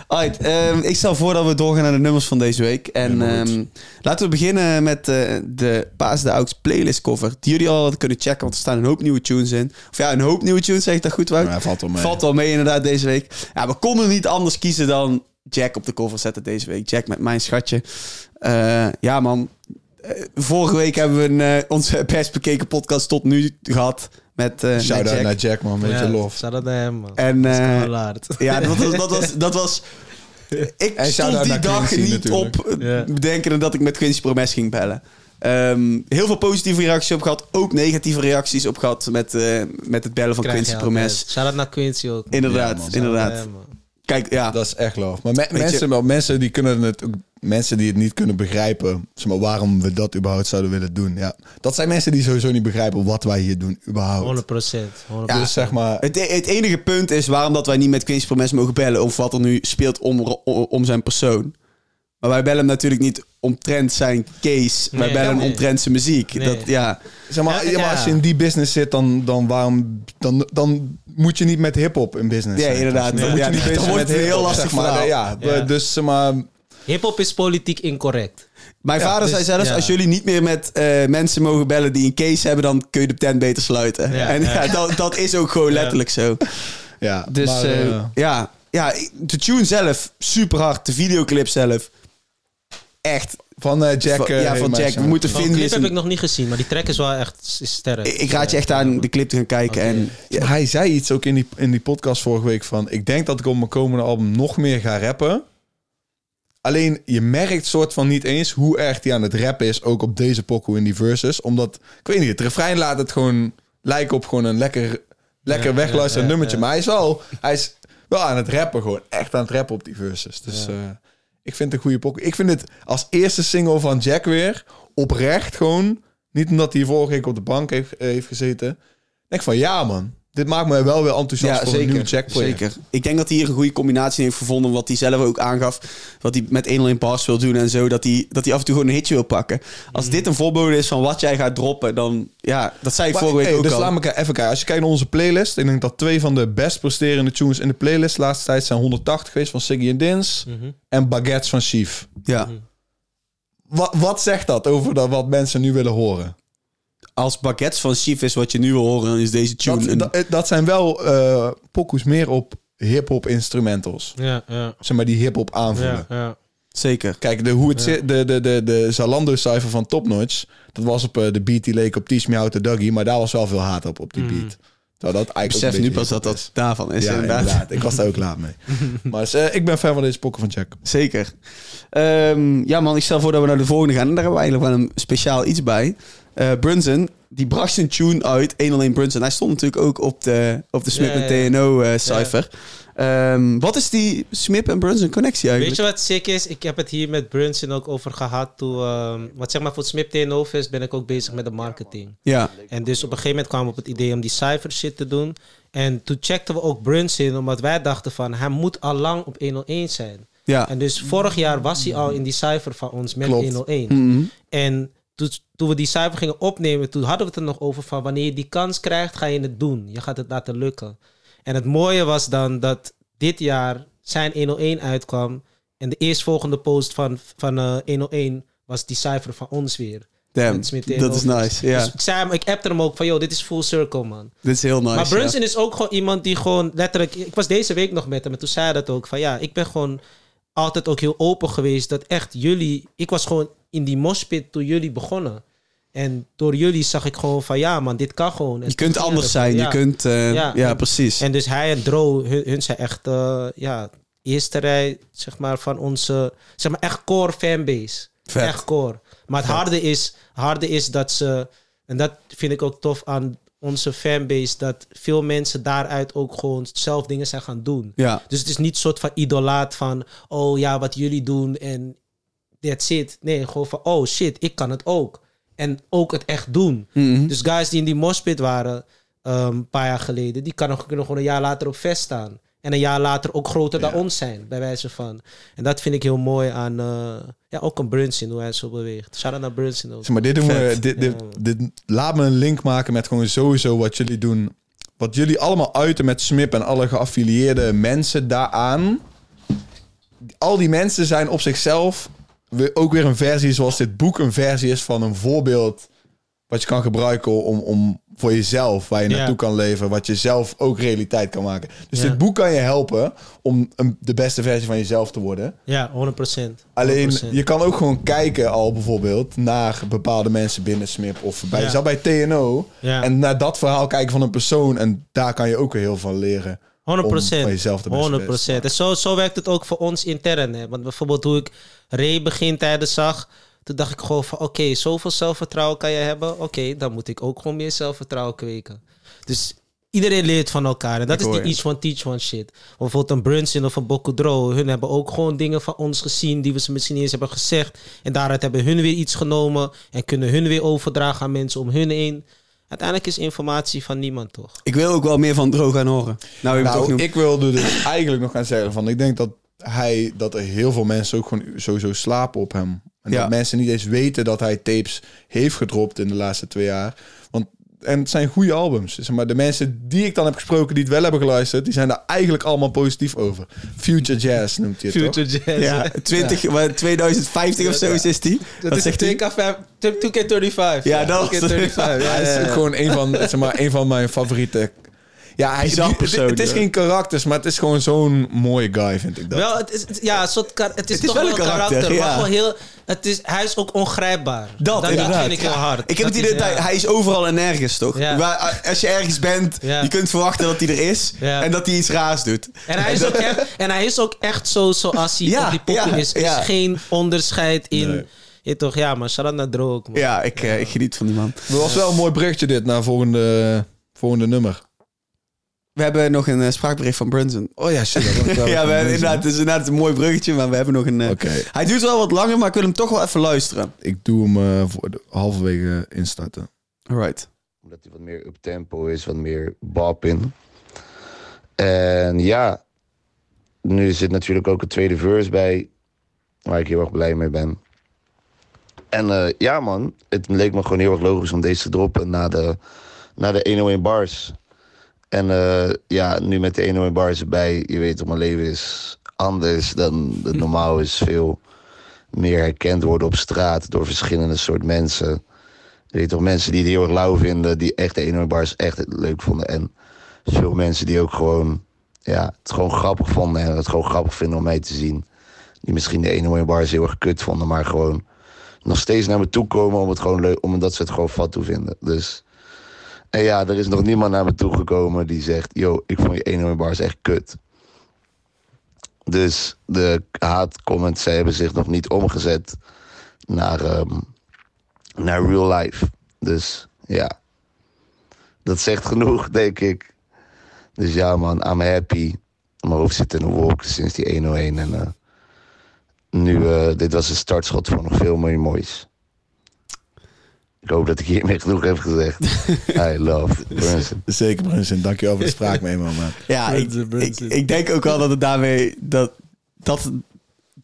Alright, ehm, ik stel voor dat we doorgaan naar de nummers van deze week. En ehm, laten we beginnen met eh, de Paas de Aux playlist cover. Die jullie al hadden kunnen checken, want er staan een hoop nieuwe tunes in. Of ja, een hoop nieuwe tunes, zeg ik dat goed, Wout? Ja, valt wel mee. Valt wel mee inderdaad deze week. Ja, we konden niet anders kiezen dan Jack op de cover zetten deze week. Jack met mijn schatje. Eh, ja man, Eh, vorige week hebben we een, onze best bekeken podcast tot nu gehad. Met, eh met Shout-out Jack. naar Jack, man. Beetje lof. Shout out naar hem, man. En, Dat is eh. Ja, dat was... Dat was, dat was ik En stond shout-out die dag Quincy niet natuurlijk. op Ja. bedenken dat ik met Quincy Promes ging bellen. Ehm, heel veel positieve reacties op gehad. Ook negatieve reacties op gehad met, eh, met het bellen van Krijg Quincy je Promes. altijd. Shout out naar Quincy ook. Inderdaad, Ja, man. inderdaad. Shout Kijk, ja. Dat is echt love. Maar me- mensen, maar mensen die kunnen het ook, mensen die het niet kunnen begrijpen, zeg maar, waarom we dat überhaupt zouden willen doen. Ja, dat zijn mensen die sowieso niet begrijpen wat wij hier doen überhaupt. 100 procent. dus zeg maar, Het, het enige punt is waarom dat wij niet met Quincy Promes mogen bellen... of wat er nu speelt om, om zijn persoon. Maar wij bellen hem natuurlijk niet omtrent zijn case. wij bellen hem nee. omtrent zijn muziek. Nee. Dat, ja. zeg maar, Ja, ja, maar als je in die business zit, dan, dan waarom, dan, dan moet je niet met hip-hop in business. Ja, zijn. inderdaad. Dan Ja, moet je ja, niet bezig met heel lastig zeg maar. Ja, Ja. dus zeg maar, Hip-hop is politiek incorrect. Mijn Ja, vader dus- zei zelfs, ja. als jullie niet meer met eh, mensen mogen bellen die een case hebben, dan kun je de tent beter sluiten. Ja, en ja, ja. dat, dat is ook gewoon letterlijk zo. ja. Dus maar, eh, eh, ja, ja, de tune zelf, super hard. De videoclip zelf, echt. van eh, Jack. Van- eh, ja, van Jack. We moeten vinden. clip is heb ik nog niet gezien, maar die track is wel echt is sterk. ik, ik raad je echt aan de clip te gaan kijken. En, ja, Hij zei iets ook in die, in die podcast vorige week van... Ik denk dat ik op mijn komende album nog meer ga rappen. Alleen je merkt soort van niet eens hoe erg hij aan het rappen is. Ook op deze pokoe in die verses. Omdat, ik weet niet, het refrein laat het gewoon lijken op gewoon een lekker, lekker Ja, wegluisterend ja, ja, nummertje. ja. Maar hij is, wel, hij is wel aan het rappen gewoon. Echt aan het rappen op die verses. Dus Ja. Ik vind het een goede. Ik vind het als eerste single van Jack weer oprecht gewoon Niet omdat hij vorige week op de bank heeft, eh, heeft gezeten. Ik denk van ja man, dit maakt me wel weer enthousiast voor een nieuw Jack-project. Zeker. Ik denk dat hij hier een goede combinatie heeft gevonden. Wat hij zelf ook aangaf. Wat hij met 101 pass wil doen en zo. Dat hij, dat hij af en toe gewoon een hitje wil pakken. Als Mhm. dit een voorbode is van wat jij gaat droppen. Dan ja, dat zei ik Maar, vorige week hey, ook dus al. laat me even kijken. Als je kijkt naar onze playlist. Ik denk dat twee van de best presterende tunes in de playlist de laatste tijd zijn 180 geweest van Siggy en Dins. Mhm. En Baguettes van Chief. Ja. Wat, wat zegt dat over dat wat mensen nu willen horen? Als baguettes van Chief is wat je nu wil horen. Dan is deze tune Dat, een- dat, dat zijn wel eh pokoes meer op hip-hop instrumentals. Ja, ja, Zeg maar die hip-hop aanvoelen. ja, ja. Zeker. Kijk, de, hoe het zit, de, de, de, de Zalando-cijfer van Top Notch, dat was op eh, de beat die leek op Teach Me How to Dougie, maar daar was wel veel haat op, op die beat. Terwijl dat Ik eigenlijk besef nu pas dat dat daarvan is. Ja, inderdaad. inderdaad. Ik was daar ook laat mee. maar dus, eh, ik ben fan van deze pokken van Jack. Zeker. Ehm, ja man, ik stel voor dat we naar de volgende gaan. En daar hebben we eigenlijk wel een speciaal iets bij. Eh Brunson, die bracht zijn tune uit. 101 Brunson. Hij stond natuurlijk ook op de, op de Smip en ja. TNO eh, cijfer. Ehm, wat is die Smip en Brunson connectie Weet eigenlijk? je wat sick is? Ik heb het hier met Brunson ook over gehad. Toen, ehm, wat zeg maar, voor het Smip TNO Fest ben ik ook bezig met de marketing. Ja, En dus op een gegeven moment kwamen we op het idee om die cijfer shit te doen. En toen checkten we ook Brunson, omdat wij dachten van, hij moet al lang op 101 zijn. ja. En dus vorig jaar was hij al in die cijfer van ons met Klopt. 101. Mhm. En toen, toen we die cijfer gingen opnemen, toen hadden we het er nog over van wanneer je die kans krijgt, ga je het doen. Je gaat het laten lukken. En het mooie was dan dat dit jaar zijn 101 uitkwam. En de eerstvolgende post van, van eh, 101 was die cijfer van ons weer. Damn, dat is nice. Dus ik zei hem, ik appte hem ook van, joh, dit is full circle, man. dit is heel nice. maar Brunson is ook gewoon iemand die gewoon letterlijk... Ik was deze week nog met hem en toen zei hij dat ook. Van ja, ik ben gewoon altijd ook heel open geweest. Dat echt jullie... Ik was gewoon in die moshpit toen jullie begonnen. En door jullie zag ik gewoon van ja man, dit kan gewoon. En Je kunt anders zijn. Je Ja. kunt... eh, Ja. ja, precies. En dus hij en Dro, hun, hun zijn echt, eh, ja, eerste rij, zeg maar, van onze, zeg maar, echt core fanbase. Vet. Echt core. Maar het harde is, harde is dat ze, en dat vind ik ook tof aan onze fanbase, dat veel mensen daaruit ook gewoon zelf dingen zijn gaan doen. ja, Dus het is niet een soort van idolaat van, oh ja, wat jullie doen en that's it. Nee, gewoon van, oh shit, ik kan het ook. En ook het echt doen. Mhm. Dus guys die in die moshpit waren ehm, een paar jaar geleden, die kan nog, kunnen gewoon een jaar later op vest staan. En een jaar later ook groter dan ons zijn, bij wijze van. En dat vind ik heel mooi aan, eh, ja, ook een Brunson, hoe hij zo beweegt. Shout-out naar Brunson ook. Zeg maar, dit, doen we, dit, dit, dit, laat me een link maken met gewoon sowieso wat jullie doen. Wat jullie allemaal uiten met Smip en alle geaffilieerde mensen daaraan. Al die mensen zijn op zichzelf ook weer een versie zoals dit boek een versie is van een voorbeeld. Wat je kan gebruiken om, om voor jezelf, waar je Ja. naartoe kan leven. Wat je zelf ook realiteit kan maken. Dus Ja. dit boek kan je helpen om een, de beste versie van jezelf te worden. Ja, 100%. Alleen, 100%. je kan ook gewoon kijken al bijvoorbeeld naar bepaalde mensen binnen SMIP of bij, Ja. bij TNO. En naar dat verhaal kijken van een persoon. En daar kan je ook weer heel veel leren. 100%. Om van jezelf de beste 100%. En zo, zo werkt het ook voor ons intern. Hè. Want bijvoorbeeld hoe ik Ray begintijden zag... Toen dacht ik gewoon van... Oké, zoveel zelfvertrouwen kan je hebben. Oké, dan moet ik ook gewoon meer zelfvertrouwen kweken. Dus iedereen leert van elkaar. En dat Ik is die each one teach one shit. Bijvoorbeeld een Brunson of een Bokudro. Hun hebben ook gewoon dingen van ons gezien... die we ze misschien niet eens hebben gezegd. En daaruit hebben hun weer iets genomen... en kunnen hun weer overdragen aan mensen om hun heen. Uiteindelijk is informatie van niemand, toch? Ik wil ook wel meer van Droog gaan horen. Nou, je het toch Nou, ik wilde dus eigenlijk nog gaan zeggen van... Ik denk dat hij, dat er heel veel mensen ook gewoon sowieso slapen op hem. En Ja. dat mensen niet eens weten dat hij tapes heeft gedropt in de laatste twee jaar. En het zijn goede albums. Zeg maar de mensen die ik dan heb gesproken die het wel hebben geluisterd, die zijn daar eigenlijk allemaal positief over. Future Jazz noemt hij het toch? Jazz. Ja, 20, maar 2050 of zo is die. Dat is zegt hij? 2K5, 2K35. Ja, dat was 2K35. Ja, Hij is ja, ja. gewoon een van, zeg maar, een van mijn favoriete. Ja, hij Bizar het- persoon, Het is ja. geen karakters, maar het is gewoon zo'n mooie guy, vind ik dat. Wel, het is, het- ja, een soort kar- het is, Het is toch wel wel een karakter, karakter, maar ja. gewoon heel, het is, hij is ook ongrijpbaar. Dat, inderdaad. vind ik heel hard. Ik heb Dat het idee is- dat hij, ja. hij is overal en nergens, toch? Ja. Waar, als je ergens bent, Ja. je kunt verwachten dat hij er is. Ja. En dat hij iets raars doet. En hij, is ook echt, en hij is ook echt zo zoals hij Ja, op die poppen ja, is. Er ja. is geen onderscheid in... Nee. Je toch, ja, maar shout-out naar Dro ook, man. Ja, ik, eh, ik geniet van die man. Het was wel een mooi berichtje dit naar volgende, volgende nummer. We hebben nog een eh, spraakbericht van Brunson. Oh ja, shit. dat wil ik wel ja, we hebben, inderdaad, het is inderdaad een mooi bruggetje, maar we hebben nog een... eh, Oké, Hij duurt wel wat langer, maar ik wil hem toch wel even luisteren. ik doe hem eh, voor de, halverwege instarten. Alright. Omdat hij wat meer up tempo is, wat meer bop in. En ja, nu zit natuurlijk ook een tweede verse bij, waar ik heel erg blij mee ben. En eh, ja man, het leek me gewoon heel erg logisch om deze te droppen na de, na de 101 bars. En eh, ja, nu met de 101 bars erbij, je weet toch, mijn leven is anders dan het normaal is. Veel meer herkend worden op straat door verschillende soort mensen. Je weet toch, mensen die het heel erg lauw vinden, die echt de 101 bars echt leuk vonden. En veel mensen die ook gewoon, ja, het gewoon grappig vonden en het gewoon grappig vinden om mij te zien. Die misschien de 101 bars heel erg kut vonden, maar gewoon nog steeds naar me toe komen om het gewoon leuk, omdat ze het gewoon fat toe vinden. Dus, en ja, er is nog niemand naar me toe gekomen die zegt, yo, ik vond je 101 bars echt kut. Dus de haatcomments, hebben zich nog niet omgezet naar, ehm, naar real life. Dus ja, dat zegt genoeg, denk ik. Dus ja, man, I'm happy. Mijn hoofd zit in een wolk sinds die 101. En eh, nu, eh, dit was een startschot voor nog veel meer moois. Ik hoop dat ik hiermee genoeg heb gezegd. I love Brunson. Zeker, Brunson. Dankjewel voor de spraakmemo, man. Ja, ik, Brunson, ik, Brunson. ik denk ook wel dat het daarmee... Dat, dat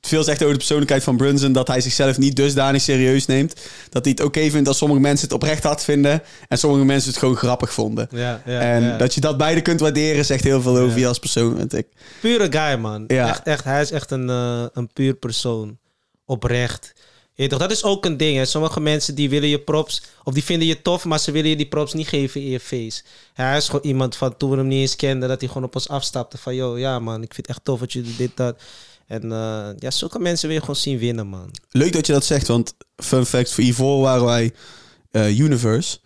veel zegt over de persoonlijkheid van Brunson... dat hij zichzelf niet dusdanig serieus neemt. Dat hij het oké vindt als sommige mensen het oprecht hard vinden... en sommige mensen het gewoon grappig vonden. Ja, ja, en ja. dat je dat beide kunt waarderen... zegt heel veel over Ja. je als persoon, vind ik. Pure guy, man. Ja. Echt, echt, hij is echt een, eh, een puur persoon. Oprecht. Weet toch, dat is ook een ding. Hè. Sommige mensen die willen je props, of die vinden je tof, maar ze willen je die props niet geven in je face. Ja, hij is gewoon iemand van toen we hem niet eens kenden, dat hij gewoon op ons afstapte. Van, yo, ja man, ik vind het echt tof dat je dit, dat. En eh, ja, zulke mensen wil je gewoon zien winnen, man. Leuk dat je dat zegt, want fun fact... voor hiervoor waren wij eh, Universe...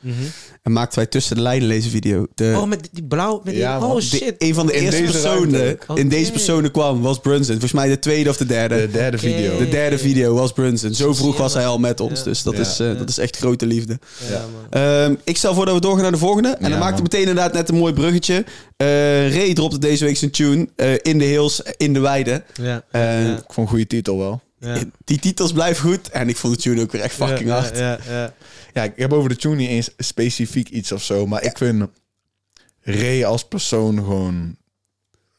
en maakten wij tussen de lijnen lezen video. De, Oh, met die- blauw, met die, Ja, oh de- shit. een van de In eerste deze personen in deze personen kwam was Brunson. Volgens mij de tweede of de derde. De derde video. De derde video was Brunson. Zo vroeg was hij al met ons. Ja. Dus dat, Ja. is, eh, dat is echt grote liefde. Ja, Ja. man. Ehm, ik stel voor dat we doorgaan naar de volgende. En Ja, dan maakte meteen inderdaad net een mooi bruggetje. Eh Ray dropte deze week zijn tune. eh, in de hills, in de weide. Ja, ja, Ik vond een goede titel wel. Ja. Die titels blijven goed. En ik vond de tune ook weer echt fucking Ja, hard. Ja, ja, Ja, ik heb over de tune niet eens specifiek iets of zo. Maar ik vind Ray als persoon gewoon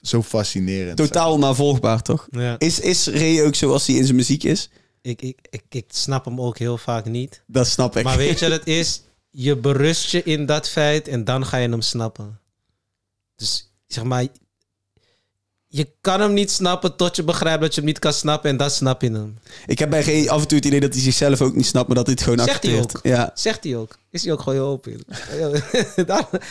zo fascinerend. Totaal navolgbaar, toch? ja. Is, is Ray ook zoals hij in zijn muziek is? Ik, ik, ik, ik snap hem ook heel vaak niet. Dat snap ik. Maar weet je wat het is? Je berust je in dat feit en dan ga je hem snappen. Dus zeg maar, je kan hem niet snappen tot je begrijpt dat je hem niet kan snappen en dan snap je hem. Ik heb bij Ray af en toe het idee dat hij zichzelf ook niet snapt, maar dat hij het gewoon Zegt hij ook. Ja. Zegt hij ook. Is hij ook gewoon heel open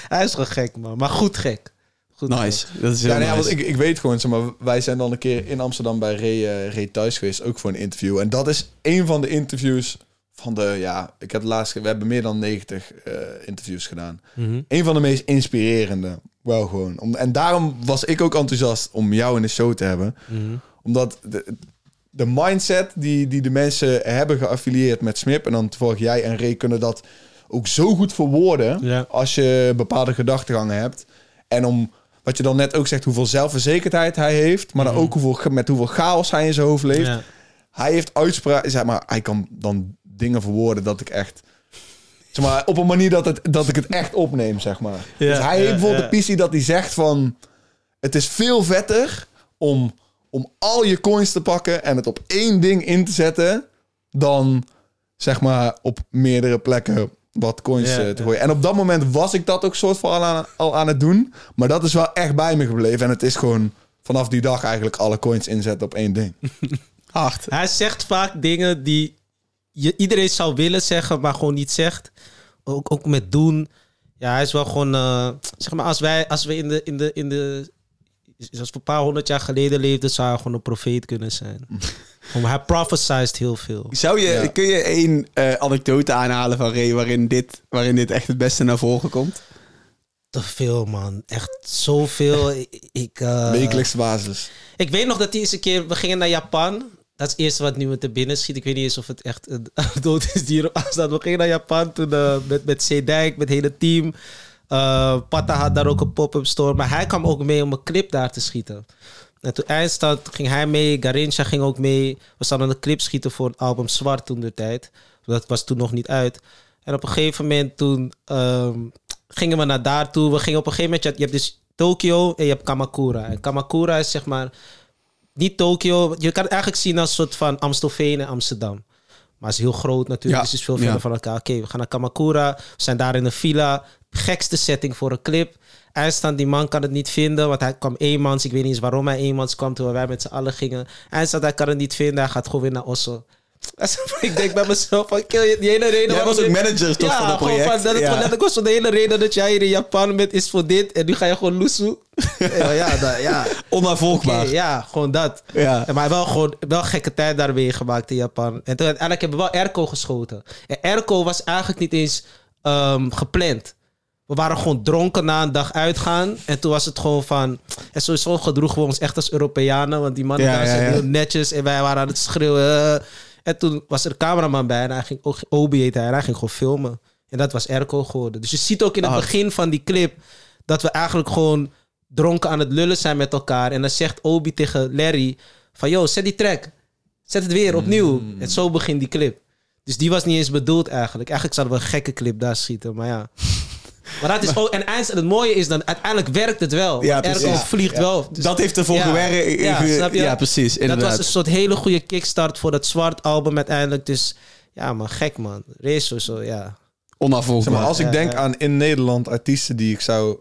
hij is gewoon gek, man. Maar goed gek. Goed Nice. Dat is heel Ja, nee, ja, nice. want ik, ik weet gewoon, zeg maar, wij zijn dan een keer in Amsterdam bij Ray, eh, Ray thuis geweest, ook voor een interview. En dat is een van de interviews van de, ja, ik heb laatst, we hebben meer dan 90 eh, interviews gedaan. Mhm. Een van de meest inspirerende, wel gewoon. Om, en daarom was ik ook enthousiast om jou in de show te hebben. Mhm. Omdat de, de mindset die, die de mensen hebben geaffilieerd met Smip, en dan toevallig jij en Ray kunnen dat ook zo goed verwoorden Ja. als je bepaalde gedachtegangen hebt. En om, wat je dan net ook zegt, hoeveel zelfverzekerdheid hij heeft, maar dan ook hoeveel, met hoeveel chaos hij in zijn hoofd leeft. Ja. Hij heeft uitspraken, zeg maar, hij kan dan dingen verwoorden dat ik echt... Zeg maar, op een manier dat, het, dat ik het echt opneem, zeg maar. Ja, dus hij ja, heeft bijvoorbeeld ja. de pissie dat hij zegt van... Het is veel vetter om, om al je coins te pakken en het op één ding in te zetten... dan, zeg maar, op meerdere plekken wat coins Ja, eh, te ja. gooien. En op dat moment was ik dat ook soort van al aan, al aan het doen. Maar dat is wel echt bij me gebleven. En het is gewoon vanaf die dag eigenlijk alle coins inzetten op één ding. Hard. Hij zegt vaak dingen die je, iedereen zou willen zeggen, maar gewoon niet zegt. Ook, ook met doen. Ja, hij is wel gewoon... eh, zeg maar, als, wij, als we in de... In de, in de als we een paar honderd jaar geleden leefden, zou hij gewoon een profeet kunnen zijn. Gewoon, hij prophesized heel veel. Zou je, Ja. Kun je één eh, anekdote aanhalen van Ray waarin dit, waarin dit echt het beste naar voren komt? Te veel, man. Echt zoveel. ik, ik, eh, Wekelijks basis. Ik weet nog dat hij eens een keer... We gingen naar Japan. Dat is het eerste wat nu me te binnen schiet. Ik weet niet eens of het echt een dood is die erop staat. We gingen naar Japan toen eh, met, met C. Met het hele team. Eh Patta had daar ook een pop-up store. Maar hij kwam ook mee om een clip daar te schieten. En toen eindstand ging hij mee. Garincha ging ook mee. We zouden een clip schieten voor het album Zwart toen de tijd. Dat was toen nog niet uit. En op een gegeven moment toen ehm, gingen we naar daar toe. We gingen op een gegeven moment... Je hebt dus Tokio en je hebt Kamakura. En Kamakura is zeg maar niet Tokio. Je kan het eigenlijk zien als een soort van Amstelveen en Amsterdam. Maar het is heel groot natuurlijk, dus het is veel verder van elkaar. Oké, we gaan naar Kamakura. We zijn daar in een villa. Gekste setting voor een clip. Eindstand, die man kan het niet vinden, want hij kwam eenmans. Ik weet niet eens waarom hij eenmans kwam, terwijl wij met z'n allen gingen. Eindstand, hij kan het niet vinden. Hij gaat gewoon weer naar Oslo. ik denk bij mezelf van, kill je, die hele reden... Jij was ook manager toch ja, van dat gewoon project? Van, dat het Ja. gewoon letterlijk was de hele reden dat jij hier in Japan bent, is voor dit. En nu ga je gewoon loesoe. Ja, ja, dat- ja. Onnavolgbaar. Ja, gewoon dat. Ja. Maar wel gewoon wel gekke tijd daar weer gemaakt in Japan. En toen uiteindelijk hebben we wel Erko geschoten. En Erko was eigenlijk niet eens ehm, gepland. We waren gewoon dronken na een dag uitgaan. En toen was het gewoon van... En sowieso gedroegen we ons echt als Europeanen. Want die mannen Ja, daar ja, zijn ja. heel netjes. En wij waren aan het schreeuwen. eh. En toen was er een cameraman bij. En hij ging... ook- Obi heette hij. En hij ging gewoon filmen. En dat was Erko geworden. Dus je ziet ook in het Ah. begin van die clip... dat we eigenlijk gewoon dronken aan het lullen zijn met elkaar. En dan zegt Obi tegen Larry... van, yo, zet die track. Zet het weer opnieuw. En zo begint die clip. Dus die was niet eens bedoeld eigenlijk. Eigenlijk zouden we een gekke clip daar schieten, maar ja. Maar dat is ook... En het mooie is dan, uiteindelijk werkt het wel. Ja, precies. vliegt wel. Dus dat heeft ervoor Ja. gewerkt. Ja, snap je? Ja, precies. dat Inderdaad. was een soort hele goede kickstart voor dat zwart album uiteindelijk. Dus ja, man, gek man. Race of zo, ja. Onafvolgbaar. Zeg maar, als ik Ja, denk ja. aan in Nederland artiesten die ik zou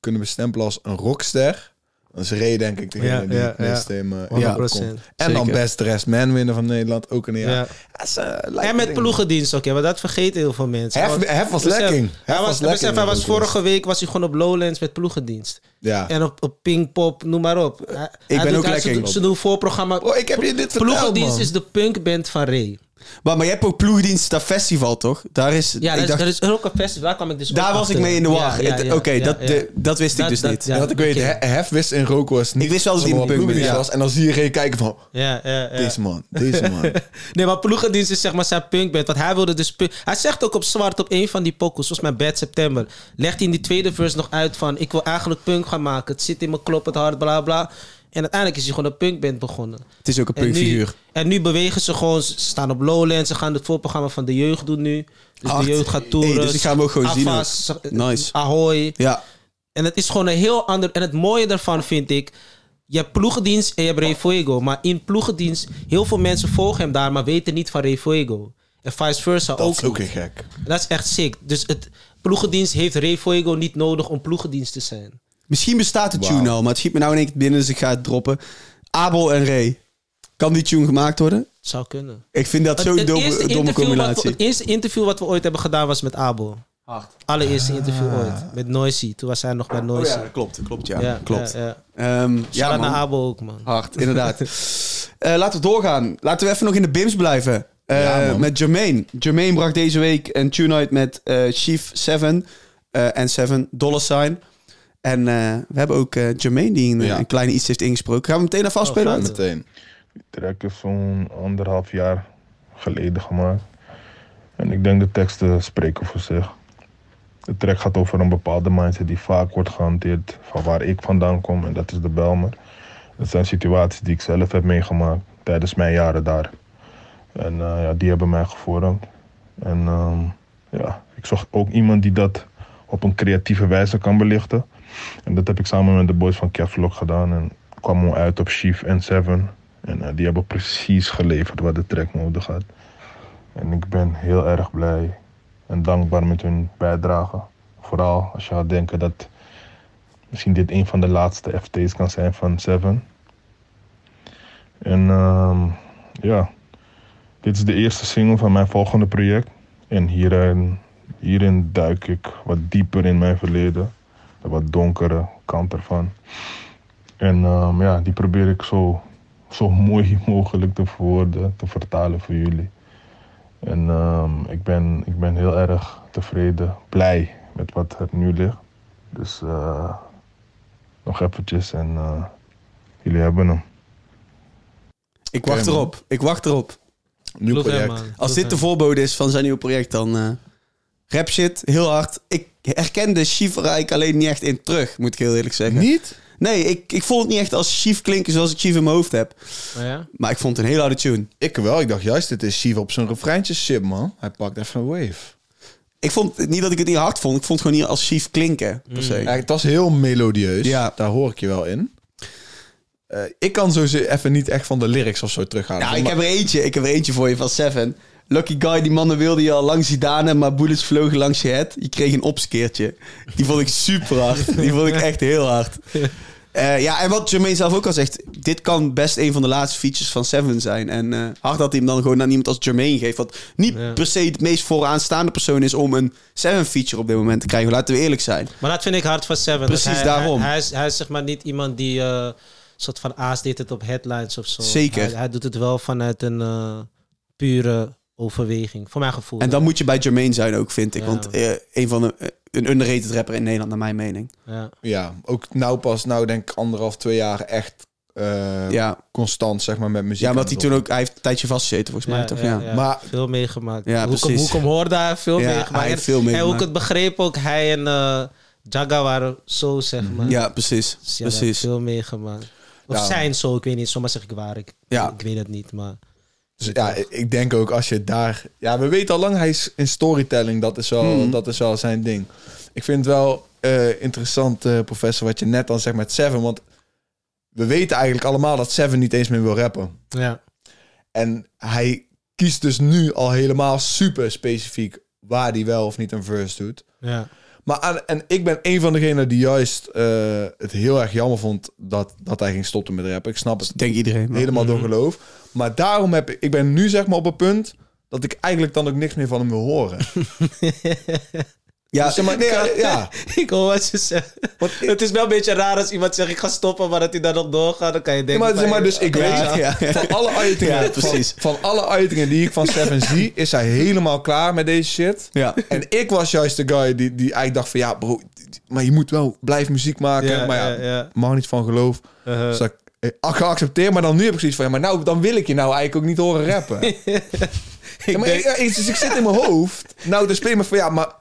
kunnen bestempelen als een rockster, dan is Ray denk ik degene Ja, die ja, het meest in me 100%. in me opkomt. En dan. Best Dressed Man winnen van Nederland, ook een jaar. Ja. Ja, is, eh, En me met ploegendienst ook, ja, maar dat vergeten heel veel mensen. Hef, Want- Hef was besef, lekker. Hij Hef was, lekker besef, hij was vorige week was hij gewoon op Lowlands met ploegendienst. Ja. En op, op Pinkpop, noem maar op. Hij- hij ben doet- ook lekker Ze, doen voorprogramma. Oh, ik heb je dit verteld, Ploegendienst man. is de punkband van Ray. Maar, maar jij hebt ook ploegdienst dat festival, toch? Daar is... Ja, ik dat, dacht- is, dat is ook een festival. Daar kwam ik dus daar was ik mee in de war. Ja, ja, Het- ja, Oké, ja, dat, dat wist ik Dat- dus dat- niet. ja. En wat ik weet, Hef wist in rook was niet Ik wist wel dat hij zomaar in de punk ploegendienst was. En dan zie je Ray kijken van, Ja, ja, ja. deze man, deze man. Nee, maar ploegendienst is zeg maar zijn punkband. Want hij wilde dus... punk- Hij zegt ook op zwart op een van die pokus, zoals mijn Bad September. Legt hij in die tweede verse nog uit van... Ik wil eigenlijk punk gaan maken. Het zit in mijn klop, het hart, bla bla. En uiteindelijk is hij gewoon een punkband begonnen. Het is ook een En nu, punkfiguur. en nu bewegen ze gewoon... Ze staan op Lowlands. Ze gaan het voorprogramma van de jeugd doen nu. Dus de jeugd gaat toeren. Hey, dus ik ga hem ook gewoon zien Afas, Nice. Ahoy. Ja. En het is gewoon een heel ander. En het mooie daarvan vind ik. Je hebt ploegendienst en je hebt Ray Fuego. Maar in ploegendienst, heel veel mensen volgen hem daar, maar weten niet van Ray Fuego. En vice versa Dat ook. is ook niet. heel gek. En Dat is echt sick. Dus het ploegendienst heeft Ray Fuego niet nodig om ploegendienst te zijn. Misschien bestaat de tune al, maar het schiet me nou in één keer binnen, dus ik ga het droppen. Abel en Ray. Kan die tune gemaakt worden? Het zou kunnen. Ik vind dat zo'n domme, domme we- combinatie. het eerste interview wat we ooit hebben gedaan was met Abel. Allereerste interview ooit. Met Noisy. Toen was hij nog bij Oh Noisy. ja, klopt, klopt, ja. ja, klopt. Ja, ja. Ehm, ja, Shout-out man. naar Abel ook, man. Hard, inderdaad. Eh, laten we doorgaan. Laten we even nog in de BIMS blijven. Eh, Ja, met Jermaine. Jermaine bracht deze week een tune uit met eh, Chief 7 eh, en 7 Dollar Sign. En eh, we hebben ook eh, Jermaine die een, Ja. een kleine iets heeft ingesproken. Gaan we meteen even afspelen? Meteen. Die track is zo'n anderhalf jaar geleden gemaakt. En ik denk de teksten spreken voor zich. De track gaat over een bepaalde mindset die vaak wordt gehanteerd van waar ik vandaan kom. En dat is de Belmer. Dat zijn situaties die ik zelf heb meegemaakt tijdens mijn jaren daar. En eh, ja, die hebben mij gevormd. En ehm, ja, ik zocht ook iemand die dat op een creatieve wijze kan belichten. En dat heb ik samen met de boys van Kevlog gedaan. En kwam uit op Chief en Seven. En eh, die hebben precies geleverd wat de track nodig had. En ik ben heel erg blij en dankbaar met hun bijdrage. Vooral als je gaat denken dat misschien dit een van de laatste FT's kan zijn van Seven. En ehm, ja, dit is de eerste single van mijn volgende project. En hierin, hierin duik ik wat dieper in mijn verleden. De wat donkere kant ervan. En ehm, ja, die probeer ik zo, zo mooi mogelijk te verwoorden, te vertalen voor jullie. En ehm, ik, ben, ik ben heel erg tevreden, blij met wat er nu ligt. Dus eh, nog eventjes en eh, jullie hebben hem. Ik wacht erop. Ik wacht erop. Nieuw hem, project. Als dit de voorbode is van zijn nieuwe project, dan, eh, Rap shit, heel hard. Ik herkende Chief er eigenlijk alleen niet echt in terug, moet ik heel eerlijk zeggen. Niet? Nee, ik, ik vond het niet echt als Chief klinken zoals ik Chief in mijn hoofd heb. Oh ja? Maar ik vond het een hele harde tune. Ik wel. Ik dacht juist, dit is Chief op zijn refreintjes shit, man. Hij pakt even een wave. Ik vond niet dat ik het niet hard vond. Ik vond het gewoon niet als Chief klinken, per se. Ja, het was heel melodieus. Ja. Daar hoor ik je wel in. Eh, ik kan zo ze- even niet echt van de lyrics of zo terughalen. Nou, ik heb er eentje. Ik heb er eentje voor je van Seven. Lucky guy, die mannen wilde je al lang Zidane, maar bullets vlogen langs je head. Je kreeg een opskeertje. Die vond ik super hard. Die vond ik echt heel hard. Eh, ja, en wat Jermaine zelf ook al zegt, dit kan best een van de laatste features van Seven zijn. En eh, hard dat hij hem dan gewoon aan iemand als Jermaine geeft. Wat niet Ja. per se het meest vooraanstaande persoon is om een Seven feature op dit moment te krijgen. Laten we eerlijk zijn. Maar dat vind ik hard van Seven. Precies hij, daarom. Hij, hij, is, hij is zeg maar niet iemand die eh soort van aas deed het op headlines of zo. Zeker. Hij, hij doet het wel vanuit een pure overweging, voor mijn gevoel. En dan moet je bij Jermaine zijn ook, vind ik. Ja. Want eh, een van de, eh, een underrated rapper in Nederland, naar mijn mening. ja. Ja, ook nou pas, nou denk ik anderhalf, twee jaar echt eh, Ja, constant, zeg maar, met muziek. ja omdat hij toen ook... Hij heeft een tijdje vastgezeten, volgens mij, toch? Ja. Maar- veel meegemaakt. Ja, hoe, ik, hem- precies. hoe ik hem hoorde, hij heeft veel Ja, meegemaakt. hij heeft En- veel En hoe ik meegemaakt. het begreep ook, hij en eh Jaga waren zo, zeg maar. Ja, precies. Dus precies. veel meegemaakt. Of Ja. zijn zo, ik weet niet. Zomaar zeg ik waar. Ik, Ja. ik weet het niet, maar... Dus ja, ik- denk ook als je daar... Ja, we weten al lang, hij is in storytelling. Dat is wel, Hmm. dat is wel zijn ding. Ik vind het wel eh, interessant, eh, professor, wat je net dan zegt met Seven. Want we weten eigenlijk allemaal dat Seven niet eens meer wil rappen. Ja. En hij kiest dus nu al helemaal super specifiek waar hij wel of niet een verse doet. Ja. Maar aan, en ik ben een van degenen die juist eh, het heel erg jammer vond dat, dat hij ging stoppen met rappen. Ik snap het denk iedereen. maar- helemaal door geloof. Maar daarom heb ik, ik ben nu zeg maar op het punt dat ik eigenlijk dan ook niks meer van hem wil horen. Ja, Dus zeg maar, nee, ja, ja. ik hoor wat je zegt. het is wel een beetje raar als iemand zegt ik ga stoppen, maar dat hij dan nog doorgaat. Dan kan je Ja, denken... maar, zeg maar dus ik weet ja, van alle uitingen, Ja, precies. Van, van alle uitingen die ik van Seven zie, is hij helemaal klaar met deze shit. Ja. En ik was juist de guy die, die eigenlijk dacht van ja bro, maar je moet wel blijven muziek maken. Maar ja, ja, ja. mag niet van geloof. Uh-huh. Dus dat, geaccepteerd, maar dan nu heb ik zoiets van ja, maar nou, dan wil ik je nou eigenlijk ook niet horen rappen. Ja, maar ik, ik- dus ik zit in mijn hoofd. Nou, dan speel je me van ja, maar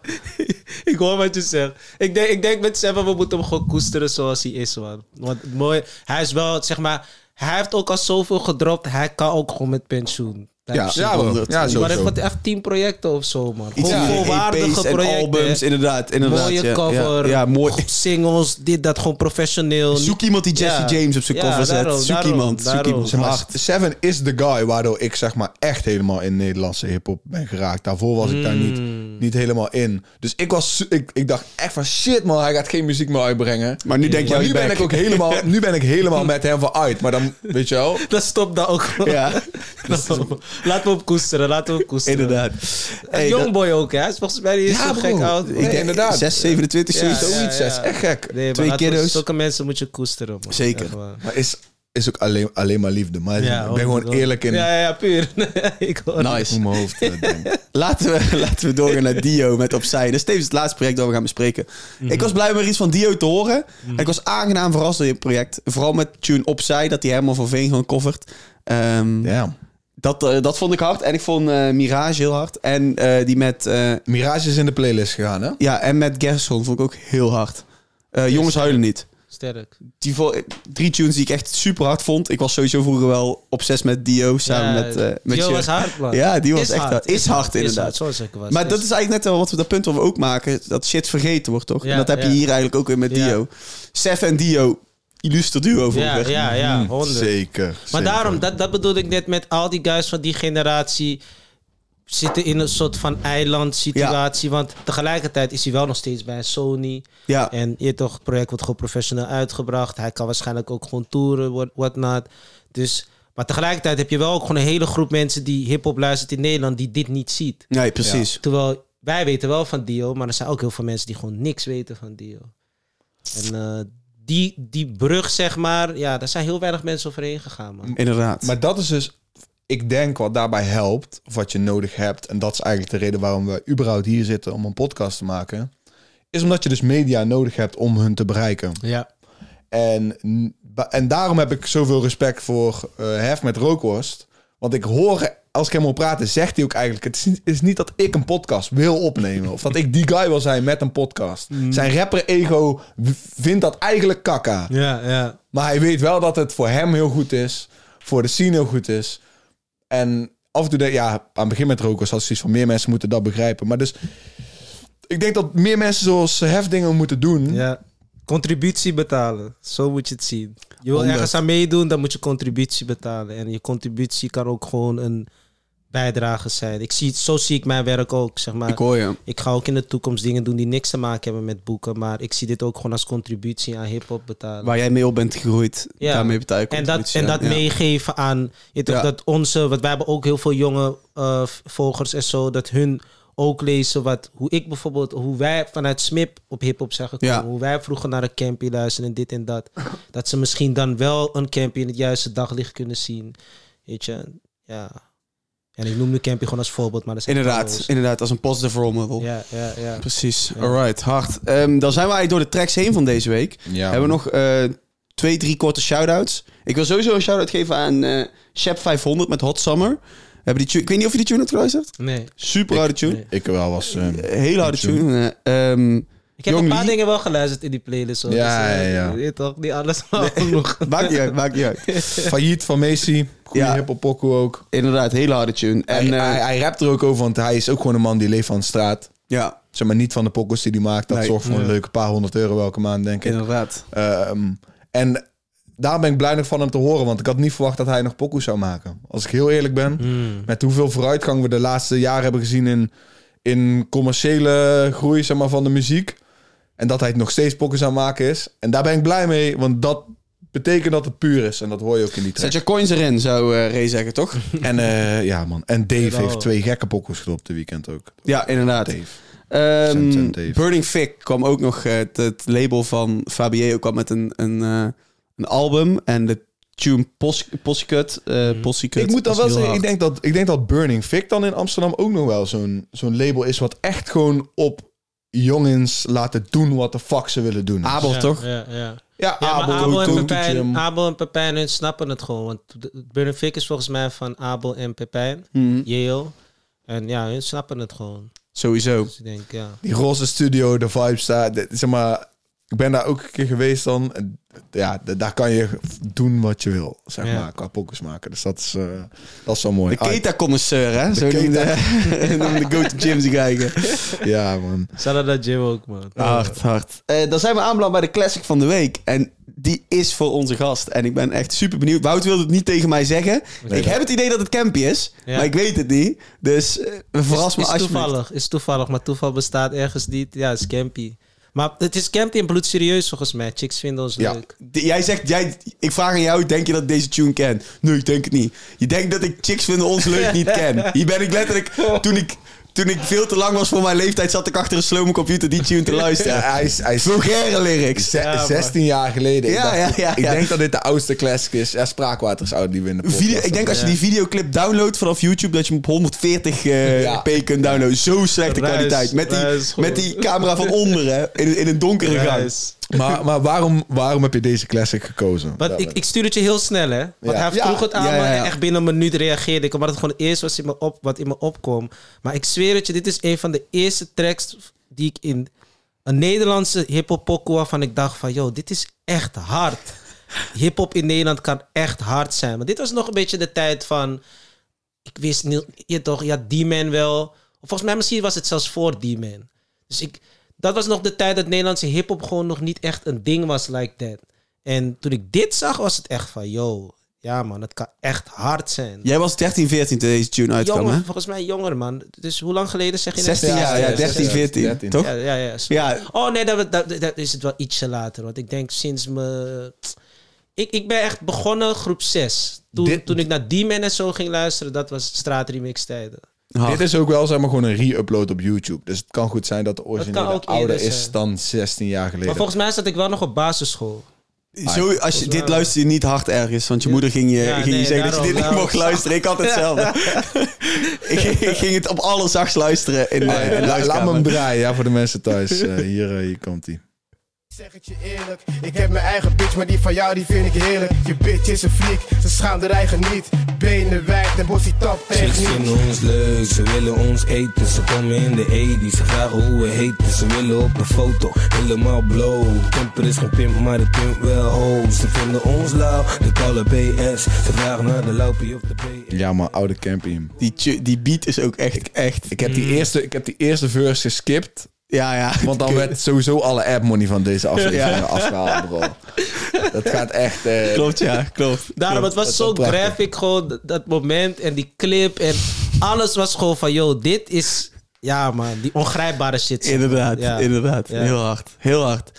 Ik hoor wat je zegt. Ik denk, ik denk met Seven, we moeten hem gewoon koesteren zoals hij is, man. Want mooi, hij is wel, zeg maar, hij heeft ook al zoveel gedropt. Hij kan ook gewoon met pensioen. Ja, ja, maar heeft wat even 10 projecten of zo, man. Iets Gewoon ja, volwaardige projecten. albums, inderdaad. inderdaad Mooie ja. cover. Ja, ja, mooi. Singles, dit, dat, gewoon professioneel. Zoek iemand die Jesse Ja. James op zijn Ja, cover zet. daarom, zoek daarom, iemand. Zoek daarom. iemand. Zeg maar, Hard. Seven is de guy waardoor ik zeg maar echt helemaal in Nederlandse hip-hop ben geraakt. Daarvoor was ik daar niet, Mm. niet helemaal in. Dus ik, was, ik, ik dacht echt van shit man, hij gaat geen muziek meer uitbrengen. Maar nu denk je, nu ben ik ook helemaal, nu ben ik helemaal met hem van uit. Maar dan, weet je wel. Dat stopt dan ook gewoon. Ja, Laten we hem koesteren, laten we hem koesteren. inderdaad. Hey, dat- Youngboy ook, hè? Hij is volgens mij niet eens Ja, zo bro. gek oud. Ik denk inderdaad. 6, 27, Ja, zoiets. ja, is echt gek. Nee, Twee kiddo's. Zulke mensen moet je koesteren, man. Zeker. Maar is, is ook alleen, alleen maar liefde. Maar Ja, ik ben gewoon eerlijk in Ja, ja, ja, puur. ik hoor het. Nice. hoe mijn hoofd eh. Laten we, laten we doorgaan naar Dio met Opzij. Dat is tevens het laatste project dat we gaan bespreken. Mhm. Ik was blij om er iets van Dio te horen. En ik was aangenaam verrast door je project. Vooral met tune Opzij, dat hij Herman van Veen gewoon covert. Ehm, Ja. Dat, eh, dat vond ik hard. En ik vond eh, Mirage heel hard. En eh, die met, eh, Mirage is in de playlist gegaan, hè? ja, en met Gerson vond ik ook heel hard. Eh, jongens huilen niet. Sterk. Die drie tunes die ik echt super hard vond. Ik was sowieso vroeger wel obsessief met Dio samen Ja, met, eh met Dio Sjur. was hard, man. Ja, die was Is echt hard. Is hard, inderdaad. hard, zoals ik was. Maar Is- dat is eigenlijk net wel wat we dat punt wat we ook maken. Dat shit vergeten wordt, toch? Ja, en dat heb je hier eigenlijk ook weer met Ja. Dio. Sef en Dio, illustre duo Ja, vroeger. ja, ja, Mm, honderd. Zeker. Maar zeker. daarom, dat, dat bedoelde ik net met al die guys van die generatie zitten in een soort van eilandsituatie. Want tegelijkertijd is hij wel nog steeds bij Sony. Ja. En je toch, het project wordt gewoon professioneel uitgebracht. Hij kan waarschijnlijk ook gewoon toeren, what, whatnot. Dus, maar tegelijkertijd heb je wel ook gewoon een hele groep mensen die hip-hop luistert in Nederland die dit niet ziet. Nee, precies. Terwijl wij weten wel van Dio, maar er zijn ook heel veel mensen die gewoon niks weten van Dio. En eh, die, die brug, zeg maar, ja, daar zijn heel weinig mensen overheen gegaan, man. Inderdaad. Maar dat is dus, ik denk wat daarbij helpt, of wat je nodig hebt, en dat is eigenlijk de reden waarom we überhaupt hier zitten om een podcast te maken, is omdat je dus media nodig hebt om hun te bereiken. Ja. En, en daarom heb ik zoveel respect voor eh Hef met Rookworst. Want ik hoor als ik hem hoor praten, zegt hij ook eigenlijk... Het is niet, het is niet dat ik een podcast wil opnemen. Of dat ik die guy wil zijn met een podcast. Zijn rapper-ego vindt dat eigenlijk kakka. Ja, ja. Maar hij weet wel dat het voor hem heel goed is. Voor de scene heel goed is. En af en toe, denk, ja, aan het begin met roken was het zoiets van... meer mensen moeten dat begrijpen. Maar dus... Ik denk dat meer mensen zoals Hef dingen moeten doen. ja. Contributie betalen. Zo moet je het zien. Je wil ergens aan meedoen, dan moet je contributie betalen. En je contributie kan ook gewoon een bijdrage zijn. Ik zie, zo zie ik mijn werk ook. Zeg maar. Ik hoor je. Ik ga ook in de toekomst dingen doen die niks te maken hebben met boeken. Maar ik zie dit ook gewoon als contributie aan hip-hop betalen. Waar jij mee op bent gegroeid, Ja. daarmee betaal je en dat, en dat Ja. meegeven aan. Je Ja. dat onze. Want wij hebben ook heel veel jonge eh, volgers en zo. Dat hun ook lezen wat. Hoe ik bijvoorbeeld. Hoe wij vanuit Smip op hip-hop zijn gekomen. Hoe wij vroeger naar een campy luisteren en dit en dat. dat ze misschien dan wel een campy in het juiste daglicht kunnen zien. Weet je. Ja. En ik noem nu campy gewoon als voorbeeld. Maar dat zijn Inderdaad, inderdaad, als een positive role model. Ja, ja, ja. Precies, alright, hard. Ehm, dan zijn we eigenlijk door de tracks heen van deze week. Ja, Hebben we nog eh, twee, drie korte shout-outs. Ik wil sowieso een shout-out geven aan eh Shep 500 met Hot Summer. We Hebben die tune, ik weet niet of je die tune hebt geluisterd. Nee. Super harde tune. nee. Ik wel was... eh, Hele harde tune. Eh, ehm, Ik heb een paar Lee. dingen wel geluisterd in die playlist. Hoor. Ja, dus, eh, ja, ja. je weet toch, niet alles maar genoeg. maakt niet uit, maakt niet uit. Failliet van Macy. Goede Ja. hip-hop pokoe ook. Inderdaad, hele harde tune. En En eh, hij, hij rapt er ook over, want hij is ook gewoon een man die leeft van de straat. ja, Zeg maar niet van de pokkels die hij maakt. Dat Nee. zorgt voor een Ja. leuke paar honderd euro elke maand, denk ik. inderdaad. Ehm, en daar ben ik blij nog van hem te horen. Want ik had niet verwacht dat hij nog pokoes zou maken. Als ik heel eerlijk ben. Hmm. Met hoeveel vooruitgang we de laatste jaren hebben gezien in, in commerciële groei zeg maar, van de muziek. En dat hij het nog steeds pokkers aan maken is. En daar ben ik blij mee. Want dat betekent dat het puur is. En dat hoor je ook in die track. Zet je coins erin, zou eh Ray zeggen, toch? En eh, ja man. En Dave heeft twee gekke pokkers gedropt de weekend ook. Ja, inderdaad. Dave. Ehm, Cent Cent Dave. Burning Fig kwam ook nog. eh, het, het label van Fabio kwam met een, een, eh, een album. En de tune Pos- eh Pussycut Ik moet dan wel zeggen, ik denk, dat, ik denk dat Burning Vic dan in Amsterdam ook nog wel zo'n zo'n label is... wat echt gewoon op jongens laten doen wat de fuck ze willen doen. Abel, Ja, toch? Ja, ja. ja, Abel, en Pepijn. Abel en Pepijn hun snappen het gewoon. Want Vic is volgens mij van Abel en Pepijn. Mhm. Yale. En ja, hun snappen het gewoon. Sowieso. Dus ik denk, ja. Die roze studio, de vibes daar. de- zeg maar, ik ben daar ook een keer geweest dan. Ja, daar kan je doen wat je wil, zeg Ja. maar, qua pokkers maken. Dus dat is, eh, dat is wel mooi. De Keta-connoisseur, hè? Zo Keta. noemde noemde de Go to Gyms die kijken. Ah, ja, man. Zal dat Jim ook, man. Hard, hard. Eh, dan zijn we aanbeland bij de classic van de week. En die is voor onze gast. En ik ben echt super benieuwd. Wout wilde het niet tegen mij zeggen. ik heb het idee dat het Campy is. Ja. Maar ik weet het niet. Dus eh, verras is, me is alsjeblieft. toevallig, is toevallig, maar toeval bestaat ergens niet. Ja, het is campy. Maar het is campy en bloedserieus volgens mij. Chicks vinden ons Ja. leuk. D- Jij zegt, jij, ik vraag aan jou, denk je dat ik deze tune ken? Nee, ik denk het niet. Je denkt dat ik Chicks vinden ons leuk niet ken. Hier ben ik letterlijk, toen ik, toen ik veel te lang was voor mijn leeftijd, zat ik achter een slome computer die tune te luisteren. Ja, hij is, hij is Vulgaire lyrics. ze- Ja, man. 16 jaar geleden. Ja, ik, dacht- ja, ja, ik denk dat dit de oudste classic is. Ja, Spraakwater is oud, die winnen. de Video, podcast. ik denk als je die videoclip downloadt vanaf YouTube, dat je hem op 140 eh, p kunt downloaden. Zo slechte kwaliteit. Met die, met die camera van onder, hè. In, in een donkere gang. Ruis. Maar, maar waarom, waarom heb je deze classic gekozen? Want ik, ik stuur het je heel snel, hè? Want Ja. hij vroeg het aan Ja, me en echt binnen een minuut reageerde ik. Omdat het gewoon eerst was in me op, wat in me opkwam. Maar ik zweer het je, dit is een van de eerste tracks die ik in een Nederlandse hip-hop pokoe waarvan ik dacht van, yo, dit is echt hard. Hip-hop in Nederland kan echt hard zijn. Maar dit was nog een beetje de tijd van, ik wist niet, je toch, ja, D-Man wel. Of volgens mij misschien was het zelfs voor D-Man. Dus ik, dat was nog de tijd dat Nederlandse hip-hop gewoon nog niet echt een ding was like that. En toen ik dit zag, was het echt van, yo, ja man, het kan echt hard zijn. Jij was 13, 14 toen deze tune uitkwam, Jonger, hè? volgens mij jonger man. Dus hoe lang geleden zeg je? net? 16 jaar, ja, 13, 14. 13. Toch? Ja, ja, ja. Ja. Oh nee, dat, dat, dat is het wel ietsje later. Want ik denk sinds me... Ik, ik ben echt begonnen groep 6. Toen, Dit- toen ik naar D-Man en zo ging luisteren, dat was straatremix tijden. Hard. Dit is ook wel zeg maar gewoon een re-upload op YouTube. Dus het kan goed zijn dat de originele ouder is zijn. dan 16 jaar geleden. Maar volgens mij zat ik wel nog op basisschool. Zo, als je, dit luister je niet hard ergens, want je moeder ging je, Ja, ging je zeggen dat je daarom, dit niet mocht luisteren. Ik had hetzelfde. ik, ging- ik ging het op alle zachts luisteren in Eh, in la- laat me draaien ja, voor de mensen thuis. Eh, hier, eh, hier komt hij. Zeg het je eerlijk, ik heb mijn eigen bitch, maar die van jou die vind ik heerlijk. Je bitch is een freak, ze schaamt haar eigen niet. benen wijd en bossie tap Chicks techniek. vinden ons leuk, ze willen ons eten. Ze komen in de 80 ze vragen hoe we heten. Ze willen op een foto, helemaal blow. Pimper is geen pimp, maar de pimp wel ho. Ze vinden ons lauw, de koude BS. Ze vragen naar de laupie of de BS. Ja, maar oude camping. Die, die beat is ook echt, echt... Ik heb die eerste, ik heb die eerste verse geskipt. Ja, ja. Want dan werd sowieso alle app money van deze aflevering afgehaald, bro. Dat gaat echt... eh, Klopt, ja, klopt. Daarom, het was dat zo graphic gewoon, dat- moment en die clip en alles was gewoon van, yo, dit is, ja man, die ongrijpbare shit. Inderdaad, Ja. inderdaad. Ja. Heel hard, heel hard.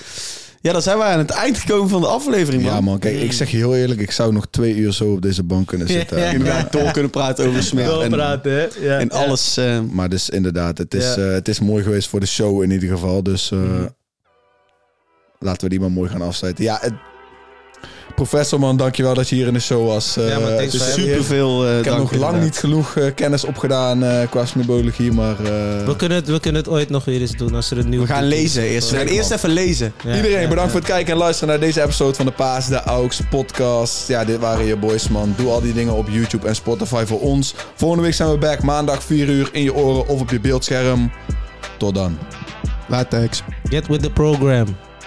Ja, dan zijn we aan het eind gekomen van de aflevering, man. Ja man, kijk, ik zeg je heel eerlijk, ik zou nog twee uur zo op deze bank kunnen zitten. Ja. Inderdaad, door kunnen praten over Smith. En, Doorpraten, hè? Ja. en alles. eh, Maar dus inderdaad, het is, Ja. eh, het is mooi geweest voor de show in ieder geval. Dus eh, laten we die maar mooi gaan afsluiten. Ja, het, professor man, dankjewel dat je hier in de show was. Eh, Ja, man, thanks het is superveel eh Ik heb nog lang inderdaad. niet genoeg eh, kennis opgedaan eh, qua smibologie, maar... eh, We kunnen, het, we kunnen het ooit nog weer eens doen als er een nieuw We gaan lezen eerst. We gaan eerst even lezen. Ja, Iedereen, ja, bedankt ja. voor het kijken en luisteren naar deze episode van de Paas de Aux podcast. Ja, dit waren je boys, man. Doe al die dingen op YouTube en Spotify voor ons. Volgende week zijn we back. Maandag 4 uur in je oren of op je beeldscherm. Tot dan. Latex. Get with the program.